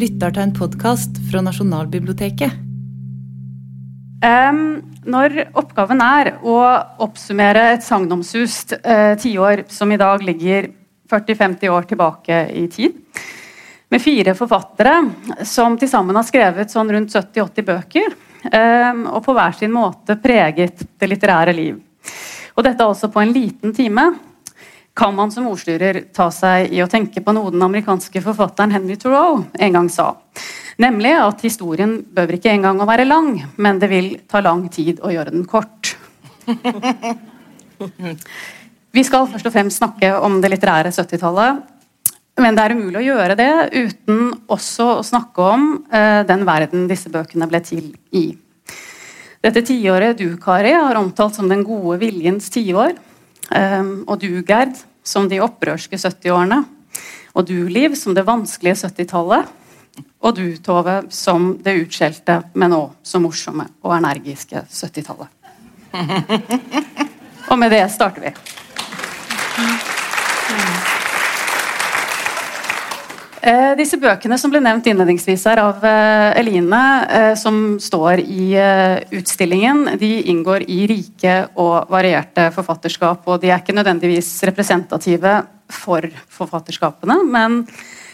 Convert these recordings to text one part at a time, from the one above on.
lytter til en podkast fra Nasjonalbiblioteket. Um, når oppgaven er å oppsummere et sagnomsust uh, tiår som i dag ligger 40-50 år tilbake i tid, med fire forfattere som til sammen har skrevet sånn rundt 70-80 bøker, um, og på hver sin måte preget det litterære liv. Og dette også på en liten time kan man som ordstyrer ta seg i å tenke på noe den amerikanske forfatteren Henry Thoreau en gang sa. Nemlig at historien bør ikke engang å være lang, men det vil ta lang tid å gjøre den kort. Vi skal først og fremst snakke om det litterære 70-tallet. Men det er umulig å gjøre det uten også å snakke om uh, den verden disse bøkene ble til i. Dette tiåret du, Kari, har omtalt som den gode viljens tiår. Um, og du, Gerd, som de opprørske 70-årene. Og du, Liv, som det vanskelige 70-tallet. Og du, Tove, som det utskjelte, men òg så morsomme og energiske 70-tallet. Og med det starter vi. Eh, disse bøkene som ble nevnt innledningsvis her av eh, Eline, eh, som står i eh, utstillingen, de inngår i rike og varierte forfatterskap. Og de er ikke nødvendigvis representative for forfatterskapene, men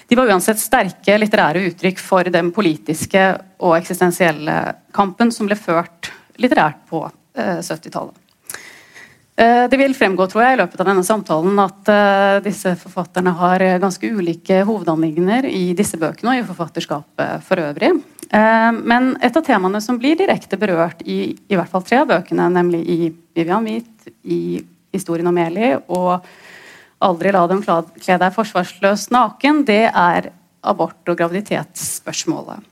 de var uansett sterke litterære uttrykk for den politiske og eksistensielle kampen som ble ført litterært på 70-tallet. Eh, Eh, det vil fremgå tror jeg, i løpet av denne samtalen at uh, disse forfatterne har ganske ulike hovedanliggender i disse bøkene og i forfatterskapet for øvrig. Men et av temaene som blir direkte berørt i i hvert fall tre av bøkene, nemlig i Vivian Hvit, i Historien om Eli og Aldri la dem kle deg forsvarsløst naken, det er abort- og graviditetsspørsmålet.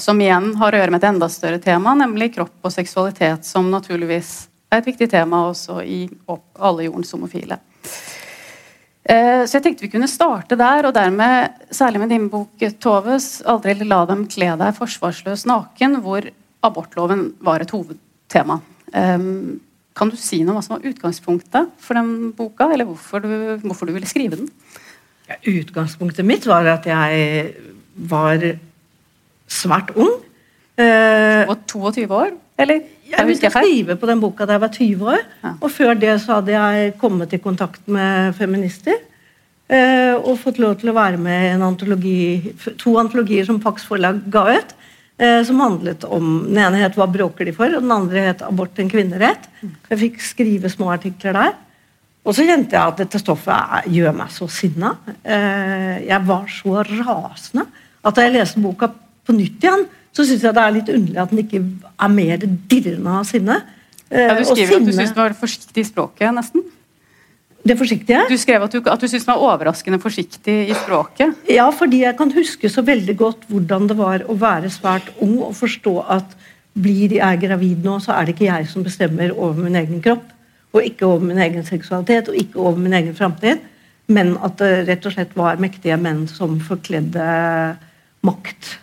Som igjen har å gjøre med et enda større tema, nemlig kropp og seksualitet, som naturligvis er et viktig tema også i alle jordens homofile. Eh, så jeg tenkte vi kunne starte der, og dermed, særlig med din bok Toves, 'Aldri la dem kle deg forsvarsløs naken', hvor abortloven var et hovedtema. Kan du si noe om hva som var utgangspunktet for den boka, eller hvorfor du, hvorfor du ville skrive den? Ja, utgangspunktet mitt var at jeg var svært ung. Og 22 år, eller? Jeg begynte å skrive på den boka da jeg var 20 år. Ja. Og før det så hadde jeg kommet i kontakt med feminister. Eh, og fått lov til å være med i en antologi, to antologier som Pax Forlag ga ut. Eh, som handlet om, Den ene het 'Hva bråker de for?' og den andre het 'Abort en kvinnerett'. Jeg fikk skrive små artikler der. Og så kjente jeg at dette stoffet gjør meg så sinna. Eh, jeg var så rasende at da jeg leste boka på nytt igjen, så syns jeg det er litt underlig at den ikke er mer dirrende av sinne. Ja, du skriver sinne... at du syns den var forsiktig i språket, nesten. Det forsiktige? Du skrev at du, at du syntes den var overraskende forsiktig i språket. Ja, fordi jeg kan huske så veldig godt hvordan det var å være svært ung og forstå at blir jeg gravid nå, så er det ikke jeg som bestemmer over min egen kropp. Og ikke over min egen seksualitet og ikke over min egen framtid. Men at det rett og slett var mektige menn som forkledde makt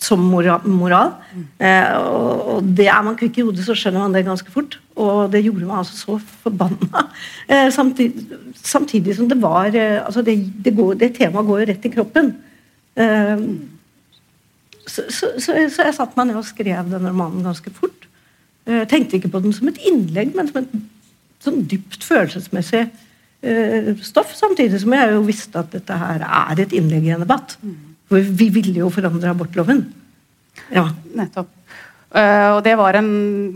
som moral. moral. Eh, og det Er man kvikk i hodet, så skjønner man det ganske fort. Og det gjorde meg altså så forbanna. Eh, samtidig, samtidig, som det var eh, altså det, det, det, temaet går jo rett i kroppen. Eh, så, så, så, så, jeg satte meg ned og skrev den romanen ganske fort. Eh, tenkte ikke på den som et innlegg, men som et sånn dypt følelsesmessig eh, stoff. Samtidig som jeg jo visste at dette her er et innlegg i en debatt. Mm. For vi ville jo forandre abortloven. Ja. Nettopp. Uh, og Det var en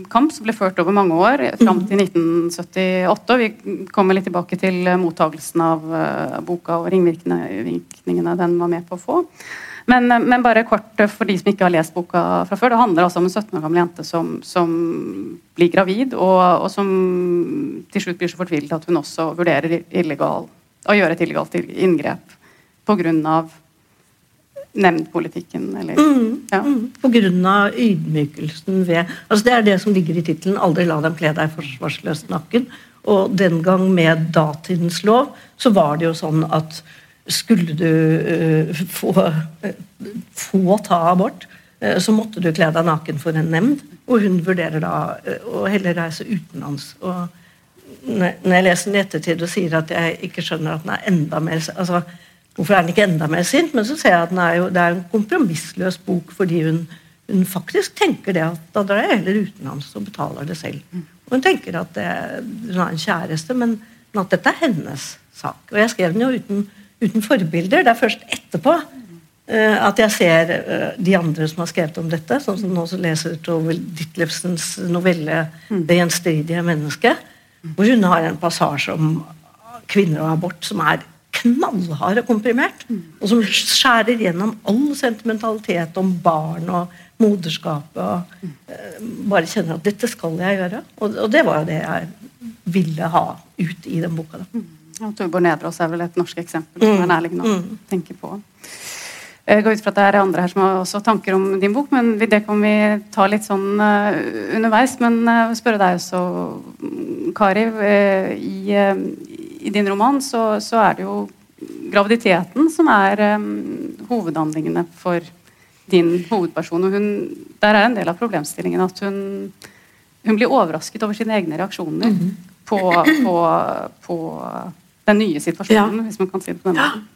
kamp som ble ført over mange år, fram til 1978. Vi kommer litt tilbake til mottagelsen av uh, boka og ringvirkningene den var med på å få. Men, uh, men, bare kort for de som ikke har lest boka fra før. Det handler altså om en 17 år gammel jente som, som blir gravid, og, og, som til slutt blir så fortvilet at hun også vurderer illegal, å gjøre et illegalt inngrep pga nemndpolitikken, eller mm, ja. mm, På grunn av ydmykelsen ved altså Det er det som ligger i tittelen 'Aldri la dem kle deg forsvarsløst nakken'. Og den gang med datidens lov så var det jo sånn at skulle du uh, få, uh, få, ta abort, uh, så måtte du kle deg naken for en nemnd. Og hun vurderer da å heller reise utenlands. Og når jeg leser den i ettertid og sier at jeg ikke skjønner at den er enda mer altså hvorfor er den ikke enda mer sint? Men så ser jeg at er jo, det er en kompromissløs bok fordi hun, hun, faktisk tenker det at da drar jeg heller utenlands og betaler det selv. Og hun tenker at det, hun har en kjæreste, men, men, at dette er hennes sak. Og jeg skrev den jo uten, uten forbilder. Det er først etterpå uh, at jeg ser uh, de andre som har skrevet om dette, sånn som nå leser Tove Ditlevsens novelle mm. 'Det gjenstridige mennesket', hvor hun har en passasje om kvinner og abort som er knallhard og komprimert. Og som skjærer gjennom all sentimentalitet om barn og moderskapet. Og uh, bare kjenner at 'dette skal jeg gjøre'. Og, og, det var jo det jeg ville ha ut i den boka. da. Ja, Torbjørn Nedreås er vel et norsk eksempel som er nærliggende å mm. tenke på. Jeg går ut fra at det er andre her som har også tanker om din bok, men det kan vi ta litt sånn uh, underveis. Men uh, spørre deg også, Kari. I, i, din roman så, så, er det jo graviditeten som er um, hovedhandlingene for din hovedperson. Og hun, der er en del av problemstillingen at hun, hun blir overrasket over sine egne reaksjoner mm -hmm. på, på, på, den nye situasjonen, ja. hvis man kan si det på den måten.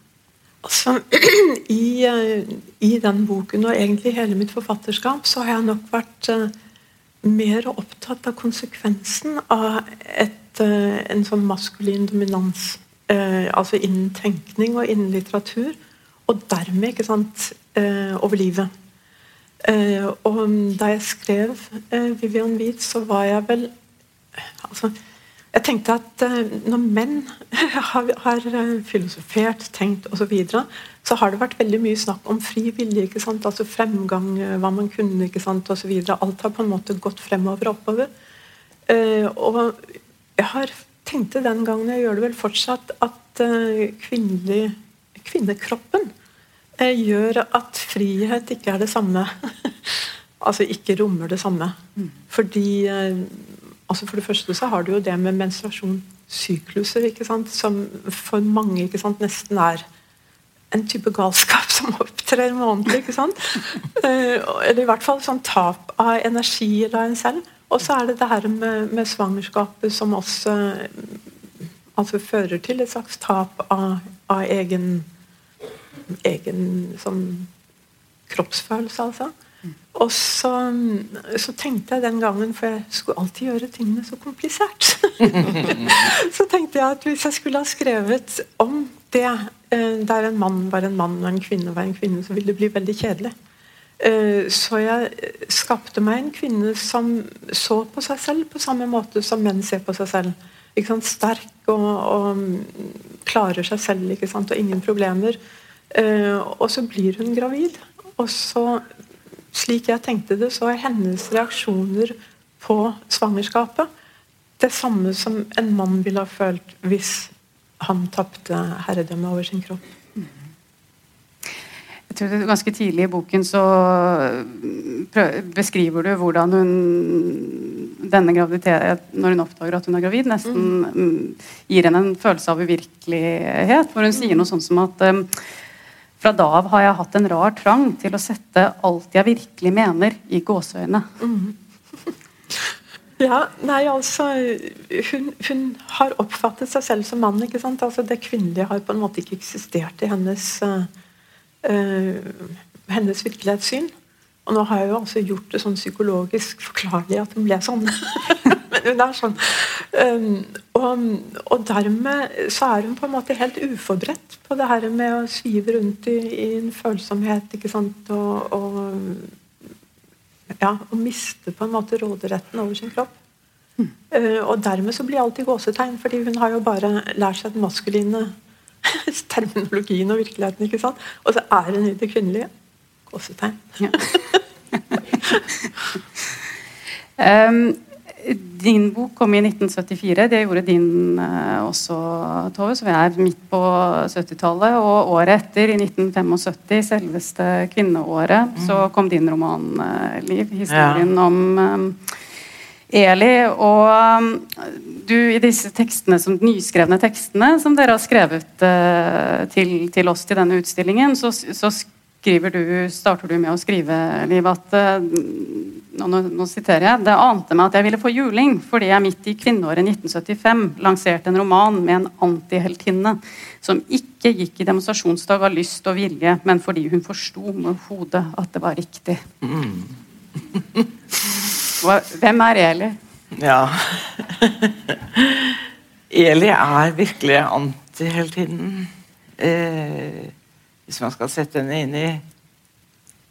Altså, i, eh, i, den boken og egentlig hele mitt forfatterskap så har jeg nok vært uh, mer opptatt av konsekvensen av et, en sånn maskulin dominans. Uh, altså innen tenkning og innen litteratur. Og dermed ikke sant, over livet. og da jeg skrev Vivian Wied, så var jeg vel altså, jeg tenkte at uh, når menn har, har uh, filosofert, tenkt osv., så, videre, så har det vært veldig mye snakk om fri vilje. ikke sant? Altså fremgang, uh, hva man kunne ikke sant, osv. Alt har på en måte gått fremover og oppover. og jeg har tenkte den gangen, jeg gjør det vel fortsatt, at kvinnelig, kvinnekroppen gjør at frihet ikke er det samme. altså ikke rommer det samme. Mm. Fordi altså For det første så har du jo det med menstruasjonssykluser, ikke sant? som for mange ikke sant, nesten er en type galskap som opptrer månedlig. ikke sant? Eller i hvert fall sånn tap av energi av en selv. Og så er det det her med, med svangerskapet som også altså fører til et slags tap av, av egen, egen sånn kroppsfølelse, altså. Og så, så, tenkte jeg den gangen, for jeg skulle alltid gjøre tingene så komplisert Så tenkte jeg at hvis jeg skulle ha skrevet om det eh, der en mann var en mann og en kvinne var en kvinne, så ville det bli veldig kjedelig. Eh, så jeg skapte meg en kvinne som så på seg selv på samme måte som menn ser på seg selv. Sterk og, og, klarer seg selv ikke sant? og ingen problemer. Eh, og så blir hun gravid. Og så slik jeg tenkte det, så er hennes reaksjoner på svangerskapet det samme som en mann ville ha følt hvis han tapte herredømmet over sin kropp. Tror Ganske tidlig i boken så beskriver du hvordan hun denne graviditeten, når hun oppdager at hun er gravid, nesten mm. gir henne en følelse av uvirkelighet. Hvor hun sier noe sånt som at um, fra da av har jeg hatt en rar trang til å sette alt jeg virkelig mener, i gåseøyne. Mm. Ja, nei, altså hun, hun, har oppfattet seg selv som mann. ikke sant? Altså Det kvinnelige har på en måte ikke eksistert i hennes, uh, hennes virkelighetssyn. Og nå har jeg jo altså gjort det sånn psykologisk forklarlig at hun ble sånn. Men hun er sånn. Um, og, og, dermed så er hun på en måte helt uforberedt på det her med å svive rundt i, i en følsomhet ikke sant? Og, og, ja, og miste på en måte råderetten over sin kropp. Mm. Uh, og dermed så blir alt i gåsetegn, fordi hun har jo bare lært seg den maskuline terminologien og virkeligheten. ikke sant? Og så er hun i det kvinnelige. Gåsetegn. Ja. um, Din bok kom i 1974. Det gjorde din uh, også, Tove. Så vi er midt på 70-tallet. Og året etter, i 1975, selveste kvinneåret, mm. så kom din roman, uh, Liv. Historien ja. om um, Eli. Og um, du, i disse tekstene, som nyskrevne tekstene som dere har skrevet uh, til, til, oss til denne utstillingen, så, så du, starter du med å skrive, Liv, at eh, nå, nå, nå, siterer jeg Det ante meg at jeg ville få juling fordi jeg midt i kvinneåret 1975 lanserte en roman med en antiheltinne som ikke gikk i demonstrasjonsdag av lyst og vilje, men fordi hun forsto med hodet at det var riktig. Mm. Hvem er Eli? Ja Eli er virkelig antiheltinnen. Eh, hvis man skal sette henne inn i,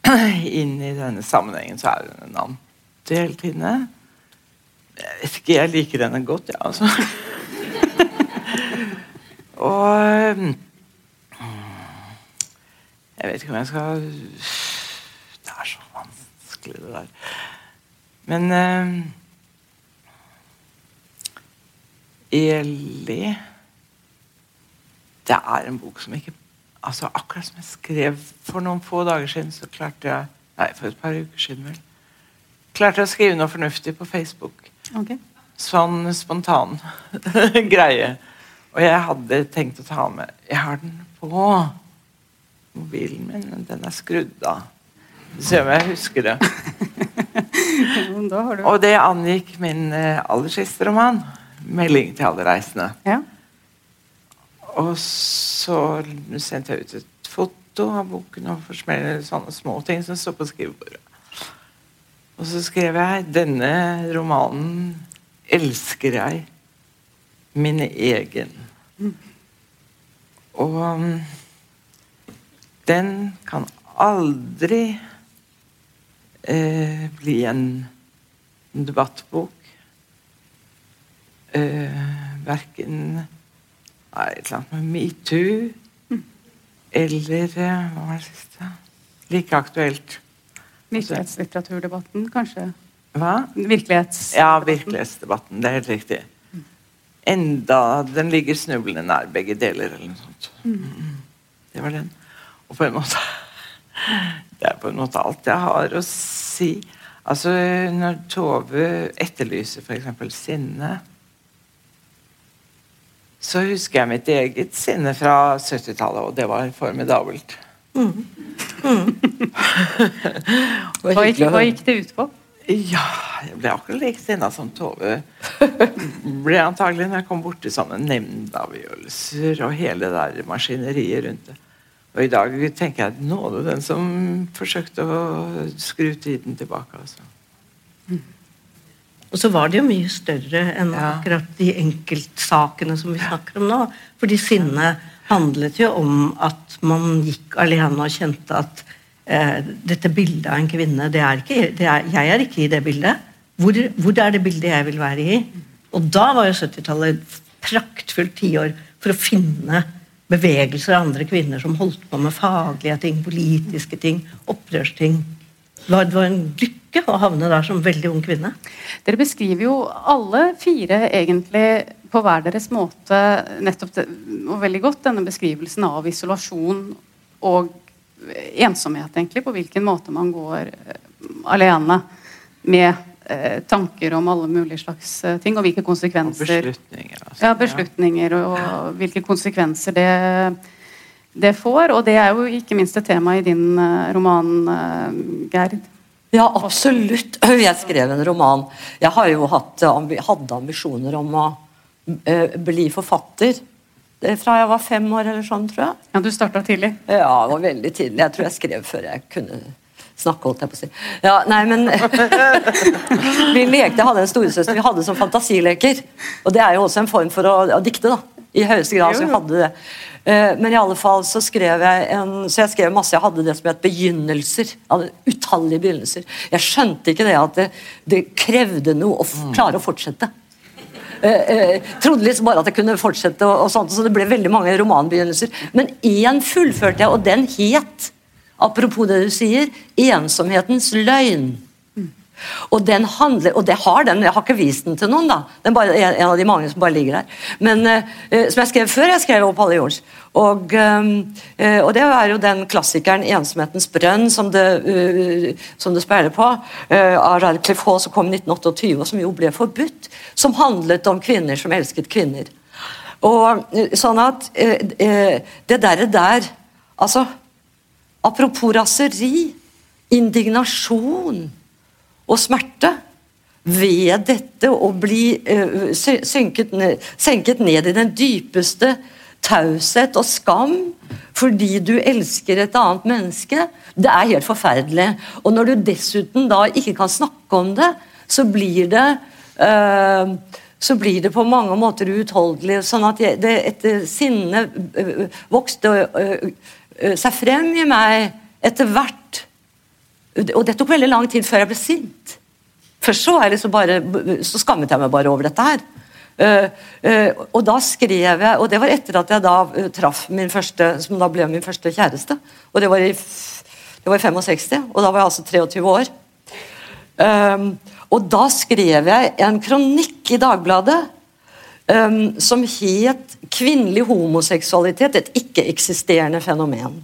inn i denne sammenhengen, så er hun en antiheltinne. Jeg vet ikke, jeg liker henne godt, ja, altså. Og Jeg vet ikke om jeg skal Det er så vanskelig, det der. Men uh, Eli Det er en bok som ikke altså Akkurat som jeg skrev for noen få dager siden, så klarte jeg Nei, for et par uker siden, vel. Klarte jeg å skrive noe fornuftig på Facebook. Okay. Sånn spontan greie. Og jeg hadde tenkt å ta med Jeg har den på mobilen min, men den er skrudd av. Se om jeg husker det. Og det angikk min eh, aller siste roman, 'Melding til alle reisende'. Ja. Og så sendte jeg ut et foto av boken og forsmelte sånne små ting som står på skrivebordet. Og så skrev jeg 'Denne romanen elsker jeg. Min egen'. Mm. Og den kan aldri eh, bli en debattbok. Eh, verken et eller annet med metoo mm. eller eh, Hva var det siste? Like aktuelt. Virkelighetslitteraturdebatten, kanskje? Hva? Virkelighets ja, virkelighetsdebatten. Det er helt riktig. Mm. Enda den ligger snublende nær begge deler, eller noe sånt. Mm. Det var den. Og på en måte Det er på en måte alt jeg har å si. Altså, når Tove etterlyser f.eks. sinne så husker jeg mitt eget sinne fra 70-tallet, og det var formidabelt. Mm. Mm. hva, gikk, hva, gikk, det ut på? Ja, Jeg ble akkurat like sinna som Tove ble antagelig når jeg kom borti sånne nemndavgjørelser og hele det der maskineriet rundt det. Og i dag tenker jeg at nåde den som forsøkte å skru tiden tilbake. altså. Mm. Og så var det jo mye større enn ja. akkurat de enkeltsakene som vi snakker om nå. Fordi sinnet handlet jo om at man gikk alene og kjente at eh, dette bildet av en kvinne det er ikke, det er, Jeg er ikke i det bildet. Hvor, hvor, er det bildet jeg vil være i? Og da var jo 70-tallet et praktfullt tiår for å finne bevegelser av andre kvinner som holdt på med faglige ting, politiske ting, opprørsting. Det var, det en lykke å havne der som veldig ung kvinne. Dere beskriver jo alle fire egentlig på hver deres måte nettopp det, og veldig godt denne beskrivelsen av isolasjon og ensomhet, egentlig. På hvilken måte man går uh, alene med tanker om alle mulige slags uh, ting, og hvilke konsekvenser og beslutninger, altså. ja, beslutninger og, og hvilke konsekvenser det det får. Og det er jo ikke minst et tema i din uh, roman, Gerd. Ja, absolutt. Jeg skrev en roman. Jeg har jo hatt, hadde ambisjoner om å bli forfatter. Fra jeg var fem år eller sånn, tror jeg. Ja, Du starta tidlig? Ja, det var veldig tidlig. Jeg tror jeg skrev før jeg kunne snakke, holdt jeg på å si. Ja, nei, men Vi lekte, jeg hadde en storesøster, vi hadde som fantasileker. Og det er jo også en form for å, å dikte, da. I høyeste grad. Så vi hadde det. Eh, men i alle fall så skrev jeg en, så jeg skrev masse. Jeg hadde det som het begynnelser. Utallige begynnelser. Jeg skjønte ikke det at det, det krevde noe å mm. klare å fortsette. Eh, eh, trodde liksom bare at jeg kunne fortsette, og, og sånt, så det ble veldig mange romanbegynnelser. Men én fullførte jeg, og den het, apropos det du sier, 'Ensomhetens løgn'. Og den handler, og det har den, jeg har ikke vist den til noen, da. Den bare en av de mange som bare ligger der. Men uh, Som jeg skrev før jeg skrev om Palle George. Og, uh, og, det er jo den klassikeren 'Ensomhetens brønn' som det, uh, som det speiler på, av Radcliffe Hall som kom i 1928, og som jo ble forbudt. Som handlet om kvinner som elsket kvinner. Og sånn at Det derre der Altså apropos raseri, indignasjon og smerte ved dette å bli uh, synket ned, senket ned i den dypeste taushet og skam fordi du elsker et annet menneske. Det er helt forferdelig. Og når du dessuten da ikke kan snakke om det, så blir det uh, så blir det på mange måter uutholdelig. Sånn at jeg, det, et sinne uh, vokste seg frem i meg etter hvert. Og det tok veldig lang tid før jeg ble sint. Først så, liksom bare, så skammet jeg meg bare over dette her. Uh, uh, og da skrev jeg Og det var etter at jeg da uh, traff min første som da ble min første kjæreste. Og det var i, det var i 65, og da var jeg altså 23 år. Og da skrev jeg en kronikk i Dagbladet um, som het 'Kvinnelig homoseksualitet et ikke-eksisterende fenomen'.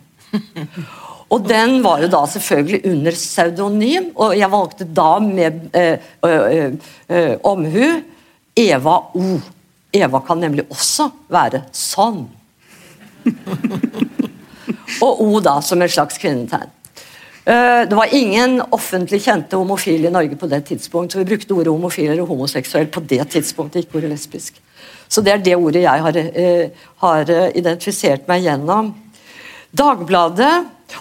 Og den var jo da selvfølgelig under pseudonym, og jeg valgte da med eh, eh, eh, Eva O. Eva kan nemlig også være sånn. og O da som et slags kvinnetegn. Det var ingen offentlig kjente homofile i Norge på det tidspunkt, så vi brukte ordet homofil eller homoseksuell på det tidspunktet, ikke ordet lesbisk. Så det er det ordet jeg har, har identifisert meg gjennom. Dagbladet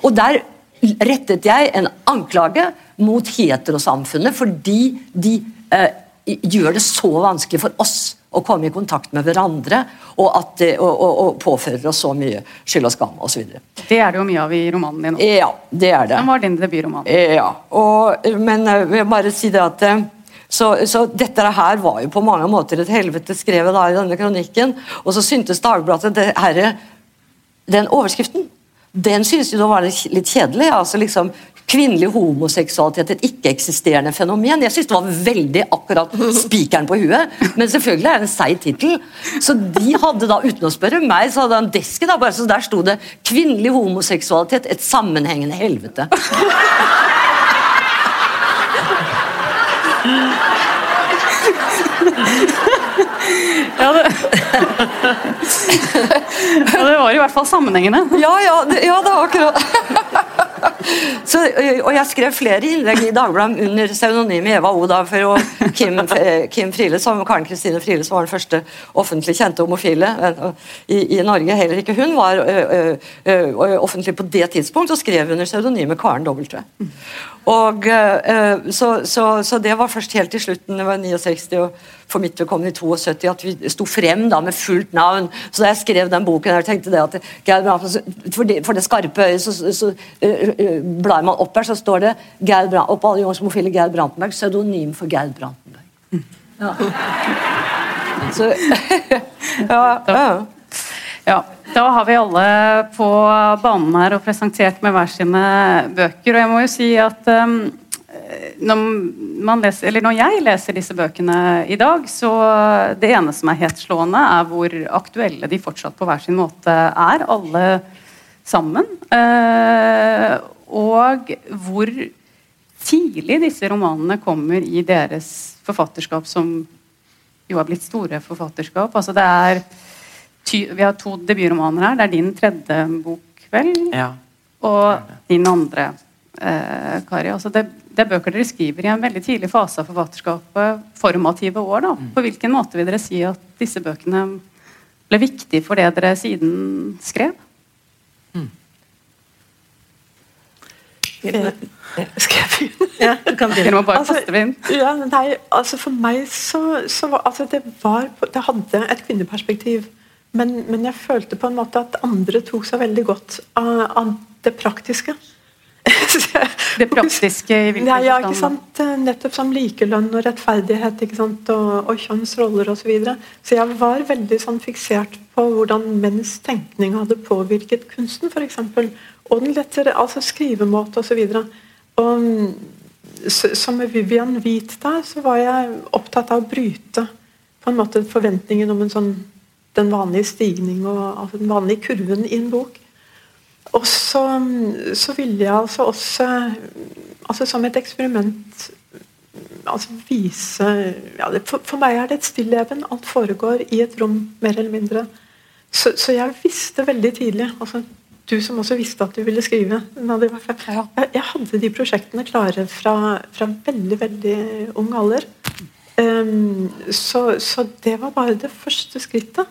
og der rettet jeg en anklage mot heterosamfunnet fordi de eh, gjør det så vanskelig for oss å komme i kontakt med hverandre, og, at, og, og, og påfører oss så mye skyld og skam osv. Det er det jo mye av i romanen din. Ja, det er det. Den var din debutroman. Ja, og, men jeg vil bare si det at eh, så, så, dette her var jo på mange måter et helvete skrevet da i denne kronikken. Og så syntes Dagbladet det herre, den overskriften den syntes jo da var litt kjedelig. altså liksom Kvinnelig homoseksualitet, et ikke-eksisterende fenomen. Jeg synes det var veldig akkurat spikeren på huet, men selvfølgelig er det en seig tittel. Så de hadde da, uten å spørre meg, så hadde han desken da, bare så der sto det 'Kvinnelig homoseksualitet, et sammenhengende helvete'. Ja det... ja, det var i hvert fall sammenhengende. Ja, ja, det, ja, det var akkurat Så, og jeg skrev flere innlegg i Dagbladet under pseudonymet Eva O. Da, for Kim, Kim Friele, som Karen Kristine Friele, som var den første offentlig kjente homofile i, i Norge. Heller ikke hun var ø, ø, offentlig på det tidspunkt, og skrev under pseudonymet Karen W. Og, så, så, så, det var først helt til slutten, det var 69. og for mitt vedkommende i 72 at vi sto frem da med fullt navn. Så da jeg skrev den boken, jeg tenkte det at for det, for det skarpe øyet, så, så, blar man opp her, så står det Geir Brand, opp alle Jons homofile Geir Brantenberg, pseudonym for Geir Brantenberg. Ja. Så, ja, ja. ja. Da har vi alle på banen her og presentert med hver sine bøker. Og jeg må jo si at um, når, leser, når, jeg leser disse bøkene i dag, så det ene som er helt slående, er hvor aktuelle de fortsatt på hver sin måte er, alle sammen. Eh, og hvor tidlig disse romanene kommer i deres forfatterskap, som jo har blitt store forfatterskap. Altså det er vi har to debutromaner her. Det er din tredje bok, vel? Ja. Og din andre, eh, Kari. Altså det det er bøker dere skriver i en veldig tidlig fase av forfatterskapet, formative år. da. Mm. På hvilken måte vil dere si at disse bøkene ble viktige for det dere siden skrev? Mm. Skal jeg begynne? Ja, du kan begynne. bare altså. Ja, nei, altså For meg så, så var altså det, var, det hadde et kvinneperspektiv. Men, men, jeg følte på en måte at andre tok seg veldig godt av, av det praktiske. det praktiske i hvilken forstand? ja, ikke sant? Nettopp som likelønn og rettferdighet ikke sant? og, og kjønnsroller osv. Så, videre. så jeg var veldig sånn fiksert på hvordan menns tenkning hadde påvirket kunsten, f.eks. Og den lettere, altså skrivemåte osv. Som med Vivian Hvit der, så var jeg opptatt av å bryte på en måte forventningen om en sånn, den vanlige stigning og altså den vanlige kurven i en bok. Og så, så ville jeg altså også altså som et eksperiment altså vise ja, det, for, for, meg er det et stilleben. Alt foregår i et rom, mer eller mindre. Så, så jeg visste veldig tidlig altså du som også visste at du ville skrive. Jeg, jeg hadde de prosjektene klare fra, fra veldig, veldig ung alder. Um, så, så det var bare det første skrittet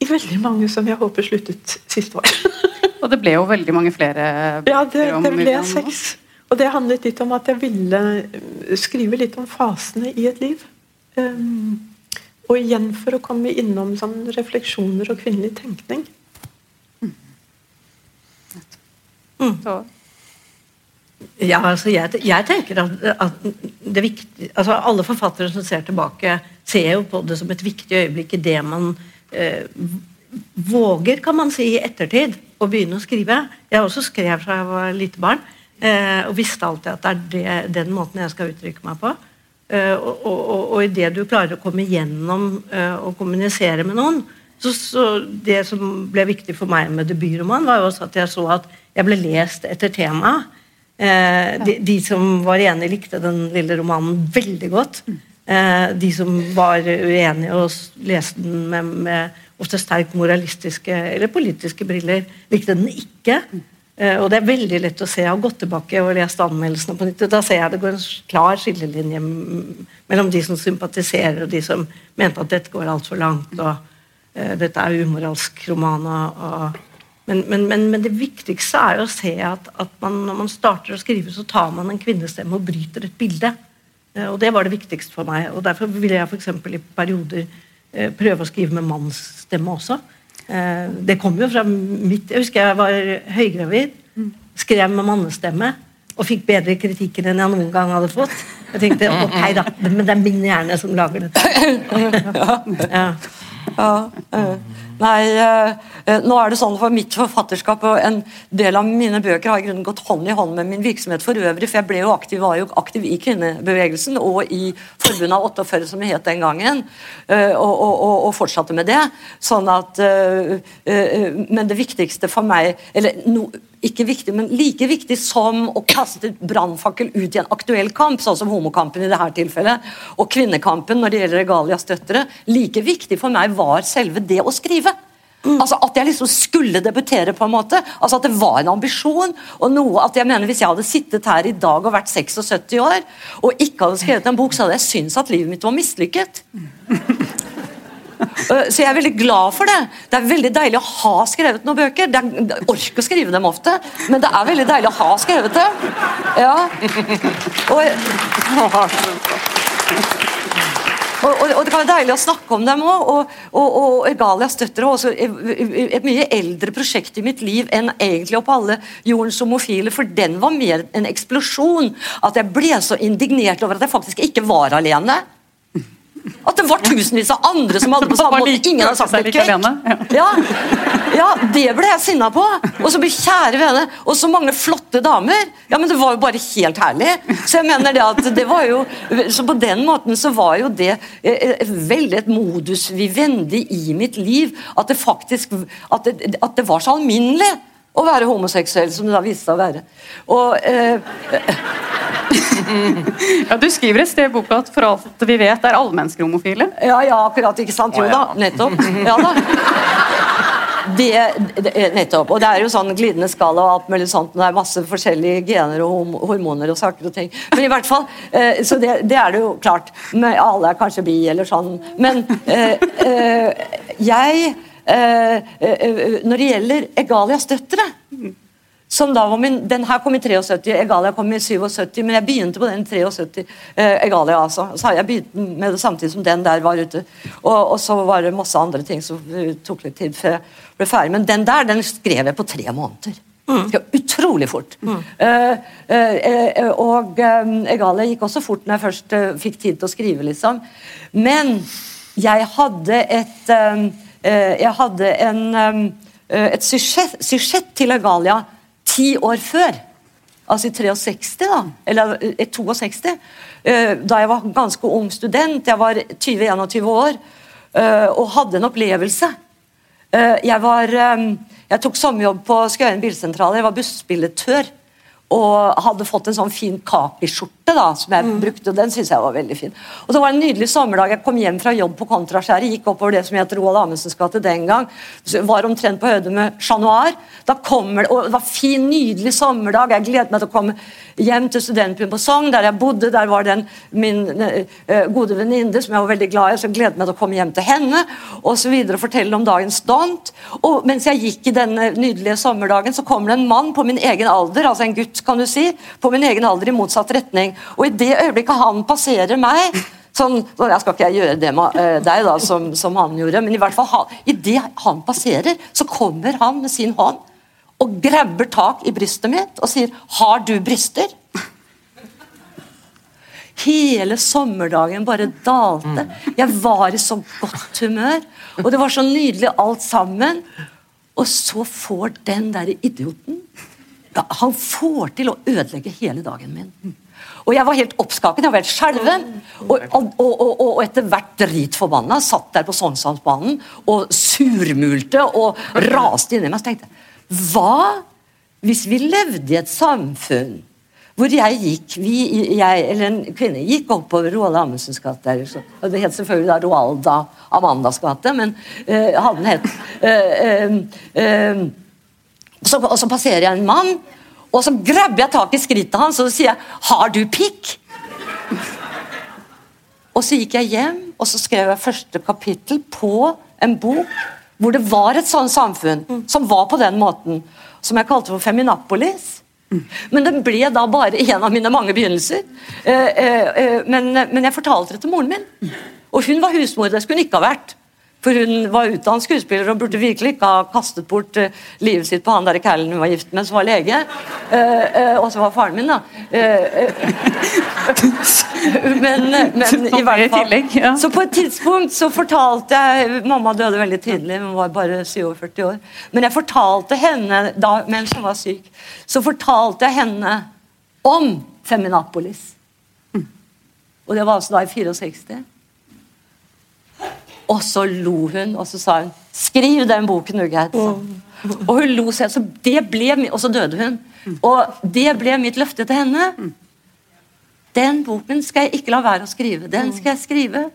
i veldig mange som jeg håper sluttet siste år. Og det ble jo veldig mange flere Ja, det, om det ble seks. Og det handlet litt om at jeg ville eh, skrive litt om fasene i et liv. Um, og igjen for å komme innom sånn refleksjoner og kvinnelig tenkning. Mm. Ja, altså jeg, jeg tenker at, at det viktig, altså alle forfattere som ser tilbake, ser jo på det som et viktig øyeblikk i det man eh, våger, kan man si, i ettertid å begynne å skrive. Jeg også skrev fra jeg var lite barn, eh, og visste alltid at det er det, den måten jeg skal uttrykke meg på. Eh, og, og, og, og idet du klarer å komme gjennom eh, og kommunisere med noen, så, så Det som ble viktig for meg med debutroman, var jo også at jeg så at jeg ble lest etter temaet. Eh, de, de som var enige, likte den lille romanen veldig godt. Eh, de som var uenige og leste den med, med ofte sterkt moralistiske eller politiske briller, likte den ikke. Eh, og det er veldig lett å se. Jeg har gått tilbake og lest anmeldelsene på nytt. Da ser jeg det går en klar skillelinje mellom de som sympatiserer, og de som mente at dette går altfor langt. og uh, dette er umoralsk roman. Og, men, men, men, men det viktigste er jo å se at, at man, når man starter å skrive, så tar man en kvinnestemme og bryter et bilde. Uh, og det var det viktigste for meg. og Derfor ville jeg eksempel i perioder prøve å skrive med mannsstemme også. Eh, det kom jo fra mitt Jeg husker jeg var høygravid, skrev med mannestemme og fikk bedre kritikker enn jeg noen gang hadde fått. Jeg tenkte ok da, men det er min hjerne som lager dette. Ja. Ja, eh, nei, eh, eh, nå er det sånn for mitt forfatterskap og en del av mine bøker har i grunnen gått hånd i hånd med min virksomhet for øvrig, for jeg ble jo aktiv, var jo aktiv i kvinnebevegelsen og i Forbundet av 48, som det het den gangen, eh, og, og, og, og fortsatte med det. Sånn at Men det viktigste for meg eller no, ikke viktig, men like viktig som å kaste brannfakkel ut i en aktuell kamp, sånn som homokampen i dette tilfellet, og kvinnekampen når det gjelder Regalias døtre, like viktig for meg var selve det å skrive. Altså At jeg liksom skulle debutere, på en måte. Altså At det var en ambisjon. og noe at jeg mener Hvis jeg hadde sittet her i dag og vært 76 år og ikke hadde skrevet en bok, så hadde jeg syntes at livet mitt var mislykket. Uh, Så jeg er veldig glad for det. Det er veldig deilig å ha skrevet noen bøker. Det er, jeg orker å skrive dem ofte, men det er veldig deilig å ha skrevet dem. Ja. Og, og, og, og det kan være deilig å snakke om dem òg. Og, og, og Egalias døtre var også et mye eldre prosjekt i mitt liv enn egentlig opp alle jordens homofile, for den var mer en eksplosjon. At jeg ble så indignert over at jeg faktisk ikke var alene. At det var tusenvis av andre som hadde på samme måte. Ingen hadde sagt det kvekk. Ja. ja, det ble jeg sinna på. Og så blir kjære vene, og så mange flotte damer. Ja, men det var jo bare helt herlig. Så jeg mener det at det var jo Så på den måten så var jo det eh, eh, veldig et modus vivendi i mitt liv. At det faktisk At det, at det var så alminnelig å være homoseksuell som det da viste seg å være. Og eh, ja, du skriver et sted i boka at for alt vi vet, er alle mennesker homofile. Ja, ja, akkurat, ikke sant? Jo da, nettopp. Ja da. Det, det, nettopp. Og det er jo sånn glidende skala og alt mulig sånt. og Det er masse forskjellige gener og hormoner og saker og ting. Men i hvert fall, eh, så det, det er det jo klart. Men alle er kanskje bi eller sånn. Men eh, eh, jeg eh, eh, Når det gjelder Egalias døtre som da var min, Den her kom i 73, Egalia kom i 77, men jeg begynte på den i 73. Eh, Egalia, altså. Så har jeg begynt med det samtidig som den der var ute. Og, og så var det masse andre ting som eh, tok litt tid før jeg ble ferdig. Men den der den skrev jeg på tre måneder. Mm. Utrolig fort. Eh, eh, eh, og eh, Egalia gikk også fort når jeg først eh, fikk tid til å skrive, liksom. Men jeg hadde et eh, eh, Jeg hadde en, eh, et sysjett, til Agalia ti år før. Altså i 63, da. Eller eh, 62. eh, Da jeg var ganske ung student. Jeg var 20-21 år eh, og hadde en opplevelse. Eh, Jeg, var, eh, jeg tok sommerjobb på Skøyen bilsentral. Jeg var bussbilletør. Og hadde fått en sånn fin kakiskjorte da, som jeg brukte, og den synes jeg var veldig fin. Og så var det en nydelig sommerdag. Jeg kom hjem fra jobb på Kontraskjæret, gikk oppover det som het Roald Amundsens gate den gang. Var omtrent på høyde med Chat Noir. Da kommer det, og det var fin, nydelig sommerdag. Jeg gledet meg til å komme hjem til studentbyen på Sogn, der jeg bodde. Der var den min uh, gode venninne som jeg var veldig glad i, så jeg gledet meg til å komme hjem til henne og så videre, fortelle om dagens stunt. Og mens jeg gikk i denne nydelige sommerdagen, så kommer det en mann på min egen alder, altså en gutt, kan du si, på min egen alder i motsatt retning. Og i det øyeblikket han passerer meg sånn, Jeg skal ikke gjøre det med eh, deg, da, som, som han gjorde, men i hvert fall han, det han passerer, så kommer han med sin hånd og grabber tak i brystet mitt og sier 'Har du bryster?' Hele sommerdagen bare dalte. Jeg var i så godt humør, og det var så nydelig alt sammen. Og så får den der idioten Han får til å ødelegge hele dagen min. Og jeg var helt oppskaket, jeg var helt skjelven. Og, og, og, og, etter hvert dritforbanna satt der på Sognsvannsbanen og surmulte og raste inni meg. Så tenkte Hva hvis vi levde i et samfunn hvor jeg gikk, vi, jeg, eller en kvinne gikk oppover Roald Amundsens gate. Det het selvfølgelig da Roalda Amandas gate, men uh, hadde den hett uh, uh, så, Og så passerer jeg en mann, og så grabber jeg tak i skrittet hans og så sier jeg, 'Har du pikk?' Og så gikk jeg hjem og så skrev jeg første kapittel på en bok hvor det var et sånt samfunn som var på den måten, som jeg kalte for Feminapolis. Men det ble da bare en av mine mange begynnelser. Eh, eh, eh, men, jeg fortalte det til moren min. Og hun var husmor. Det skulle hun ikke ha vært. For hun var utdannet skuespiller og burde virkelig ikke ha kastet bort uh, livet sitt på han der kælen hun var gift med, som var lege. Uh, uh, og så var faren min, da. men, men i hvert fall. Så på et tidspunkt så fortalte jeg Mamma døde veldig tidlig, hun var bare 47 år. Men jeg fortalte henne da, mens hun var syk, så fortalte jeg henne om Feminapolis. Og det var altså da i 64. Og så lo hun, og så sa hun 'Skriv den boken, Ugheid'. Og hun lo seg, så det ble, og så døde hun. Og det ble mitt løfte til henne. Den boken skal jeg ikke la være å skrive. Den skal jeg skrive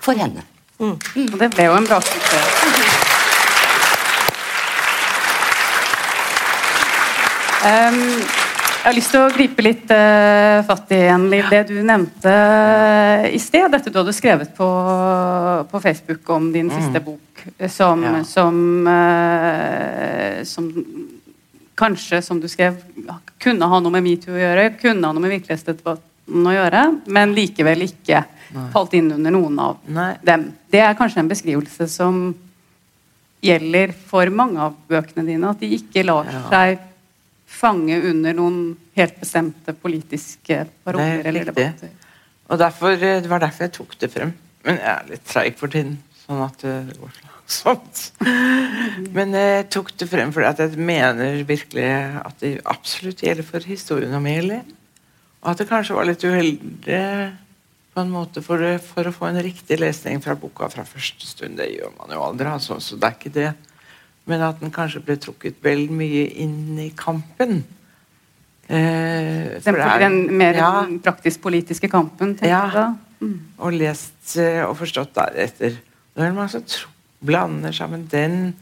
for henne. Mm. Og det ble jo en bra suksess. Um, jeg har lyst til å gripe litt uh, fatt i en, det du nevnte uh, i sted. Dette du hadde skrevet på, på Facebook om din mm. siste bok, som, ja. som, uh, som, kanskje, som du skrev, kunne ha noe med metoo å gjøre, kunne ha noe med virkelighetsdebatten å gjøre, men likevel ikke Nei. falt inn under noen av Nei. dem. Det er kanskje en beskrivelse som gjelder for mange av bøkene dine, at de ikke lar ja. seg fange under noen helt bestemte politiske paroler eller debatter. Og derfor, eh, Det var derfor jeg tok det frem. Men jeg er litt treig for tiden, sånn at eh, det går sånt. Men jeg tok det frem fordi at jeg mener virkelig at det absolutt gjelder for historien om Eli. Og at det kanskje var litt uheldig på en måte for, for, å få en riktig lesning fra boka fra første stund. Det gjør man jo aldri, altså, så det er ikke det men at den kanskje ble trukket vel mye inn i kampen. Eh, for er, den mer ja, praktisk-politiske kampen? tenker Ja. Mm. Og lest eh, og forstått deretter. Det er mange som blander sammen den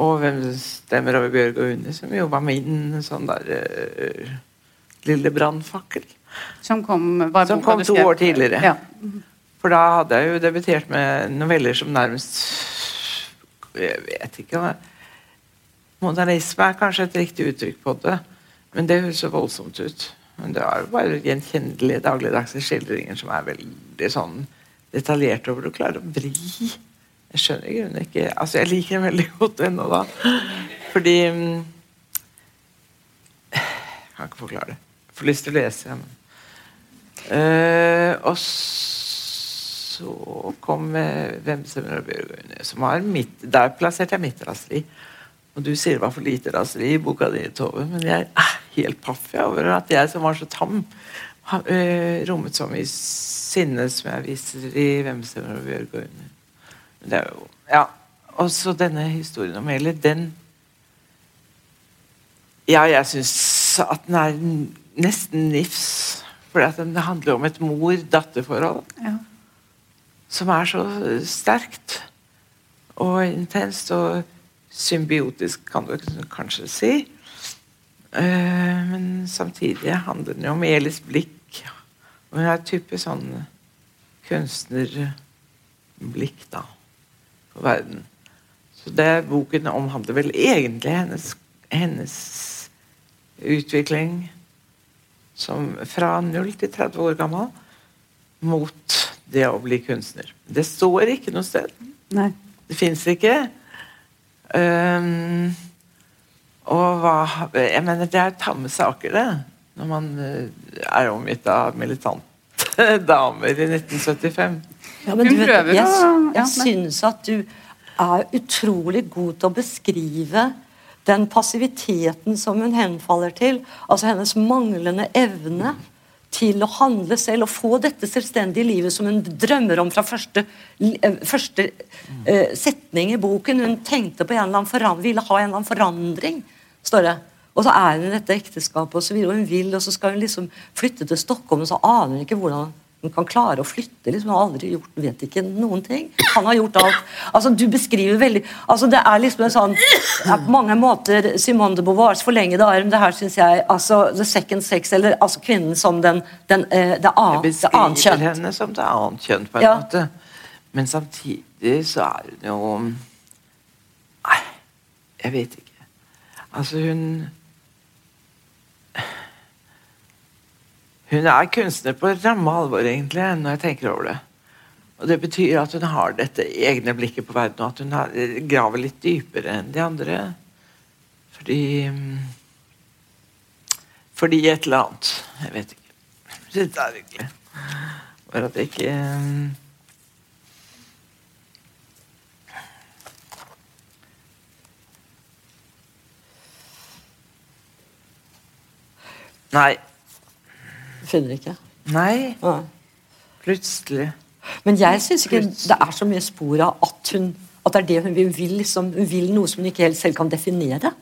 og hvem stemmer over Bjørg og Unni, som jo var min sånn der uh, lille brannfakkel. Som kom, som kom to år tidligere. Ja. For da hadde jeg jo debutert med noveller som nærmest Jeg vet ikke hva Modernisme er kanskje et riktig uttrykk på det, men det høres så voldsomt ut. Men det er jo bare gjenkjennelige dagligdagse skildringer som er veldig sånn detaljerte, hvor du klarer å vri. Jeg skjønner i grunnen ikke Altså, jeg liker dem veldig godt ennå, da. Fordi mm, Jeg kan ikke forklare det. Jeg får lyst til å lese, men uh, Og så kom uh, Hvem som har mitt Der plasserte jeg mitt raseri. Og du sier det var for lite raseri i boka di, Tove, men jeg er helt paff over at jeg som var så tam, har øh, rommet så mye sinne som jeg viser i 'Hvem stemmer over Bjørg og Under'. Det er jo Ja. Og så denne historien om Eli, den Ja, jeg syns at den er nesten nifs. For den handler om et mor-datter-forhold Ja. som er så sterkt og intenst og symbiotisk, kan du kanskje si. Eh, men samtidig handler den jo om Elis blikk. Og hun er et type sånn kunstnerblikk, da, på verden. Så det boken omhandler vel egentlig hennes, hennes utvikling som fra 0 til 30 år gammel mot det å bli kunstner. Det står ikke noe sted. Nei. Det fins ikke. Ehm, og hva Jeg mener, det er tamme saker, det. Når man eh, er omgitt av militante damer i 1975. Ja, men Hun du vet, jeg, jeg syns at du er utrolig god til å beskrive den passiviteten som hun henfaller til. Altså hennes manglende evne til å handle selv og få dette selvstendige livet som hun drømmer om fra første, eh, første uh, setning i boken. Hun tenkte på en eller annen forandring, ville ha en eller annen forandring, står det. Og så er hun i dette ekteskapet, og så videre, og hun vil, og så skal hun liksom flytte til Stockholm, og så aner hun ikke hvordan hun kan klare å flytte. liksom Hun har aldri gjort, vet ikke noen ting. Han har gjort alt. Altså, Du beskriver veldig altså Det er liksom en sånn På mange måter Simone de Beauvoirs forlengede arm. Det her syns jeg altså The Second Sex, eller altså kvinnen som den, den eh, det, annet, det annet kjønn. henne som det annet kjønn, på en Ja. måte. Men samtidig så er hun jo Nei, jeg vet ikke. Altså, hun Hun er kunstner på ramme alvor, egentlig, når jeg tenker over det. Og Det betyr at hun har dette egne blikket på verden, og at hun har, graver litt dypere enn de andre. Fordi mm, Fordi et eller annet. Jeg vet ikke. Det er hyggelig. Bare at jeg ikke mm, Nei. Finner ikke. Nei. Nei. Plutselig. Men jeg syns ikke det er så mye spor av at hun at det er det hun vil. Liksom, hun vil noe som hun ikke helt selv kan definere.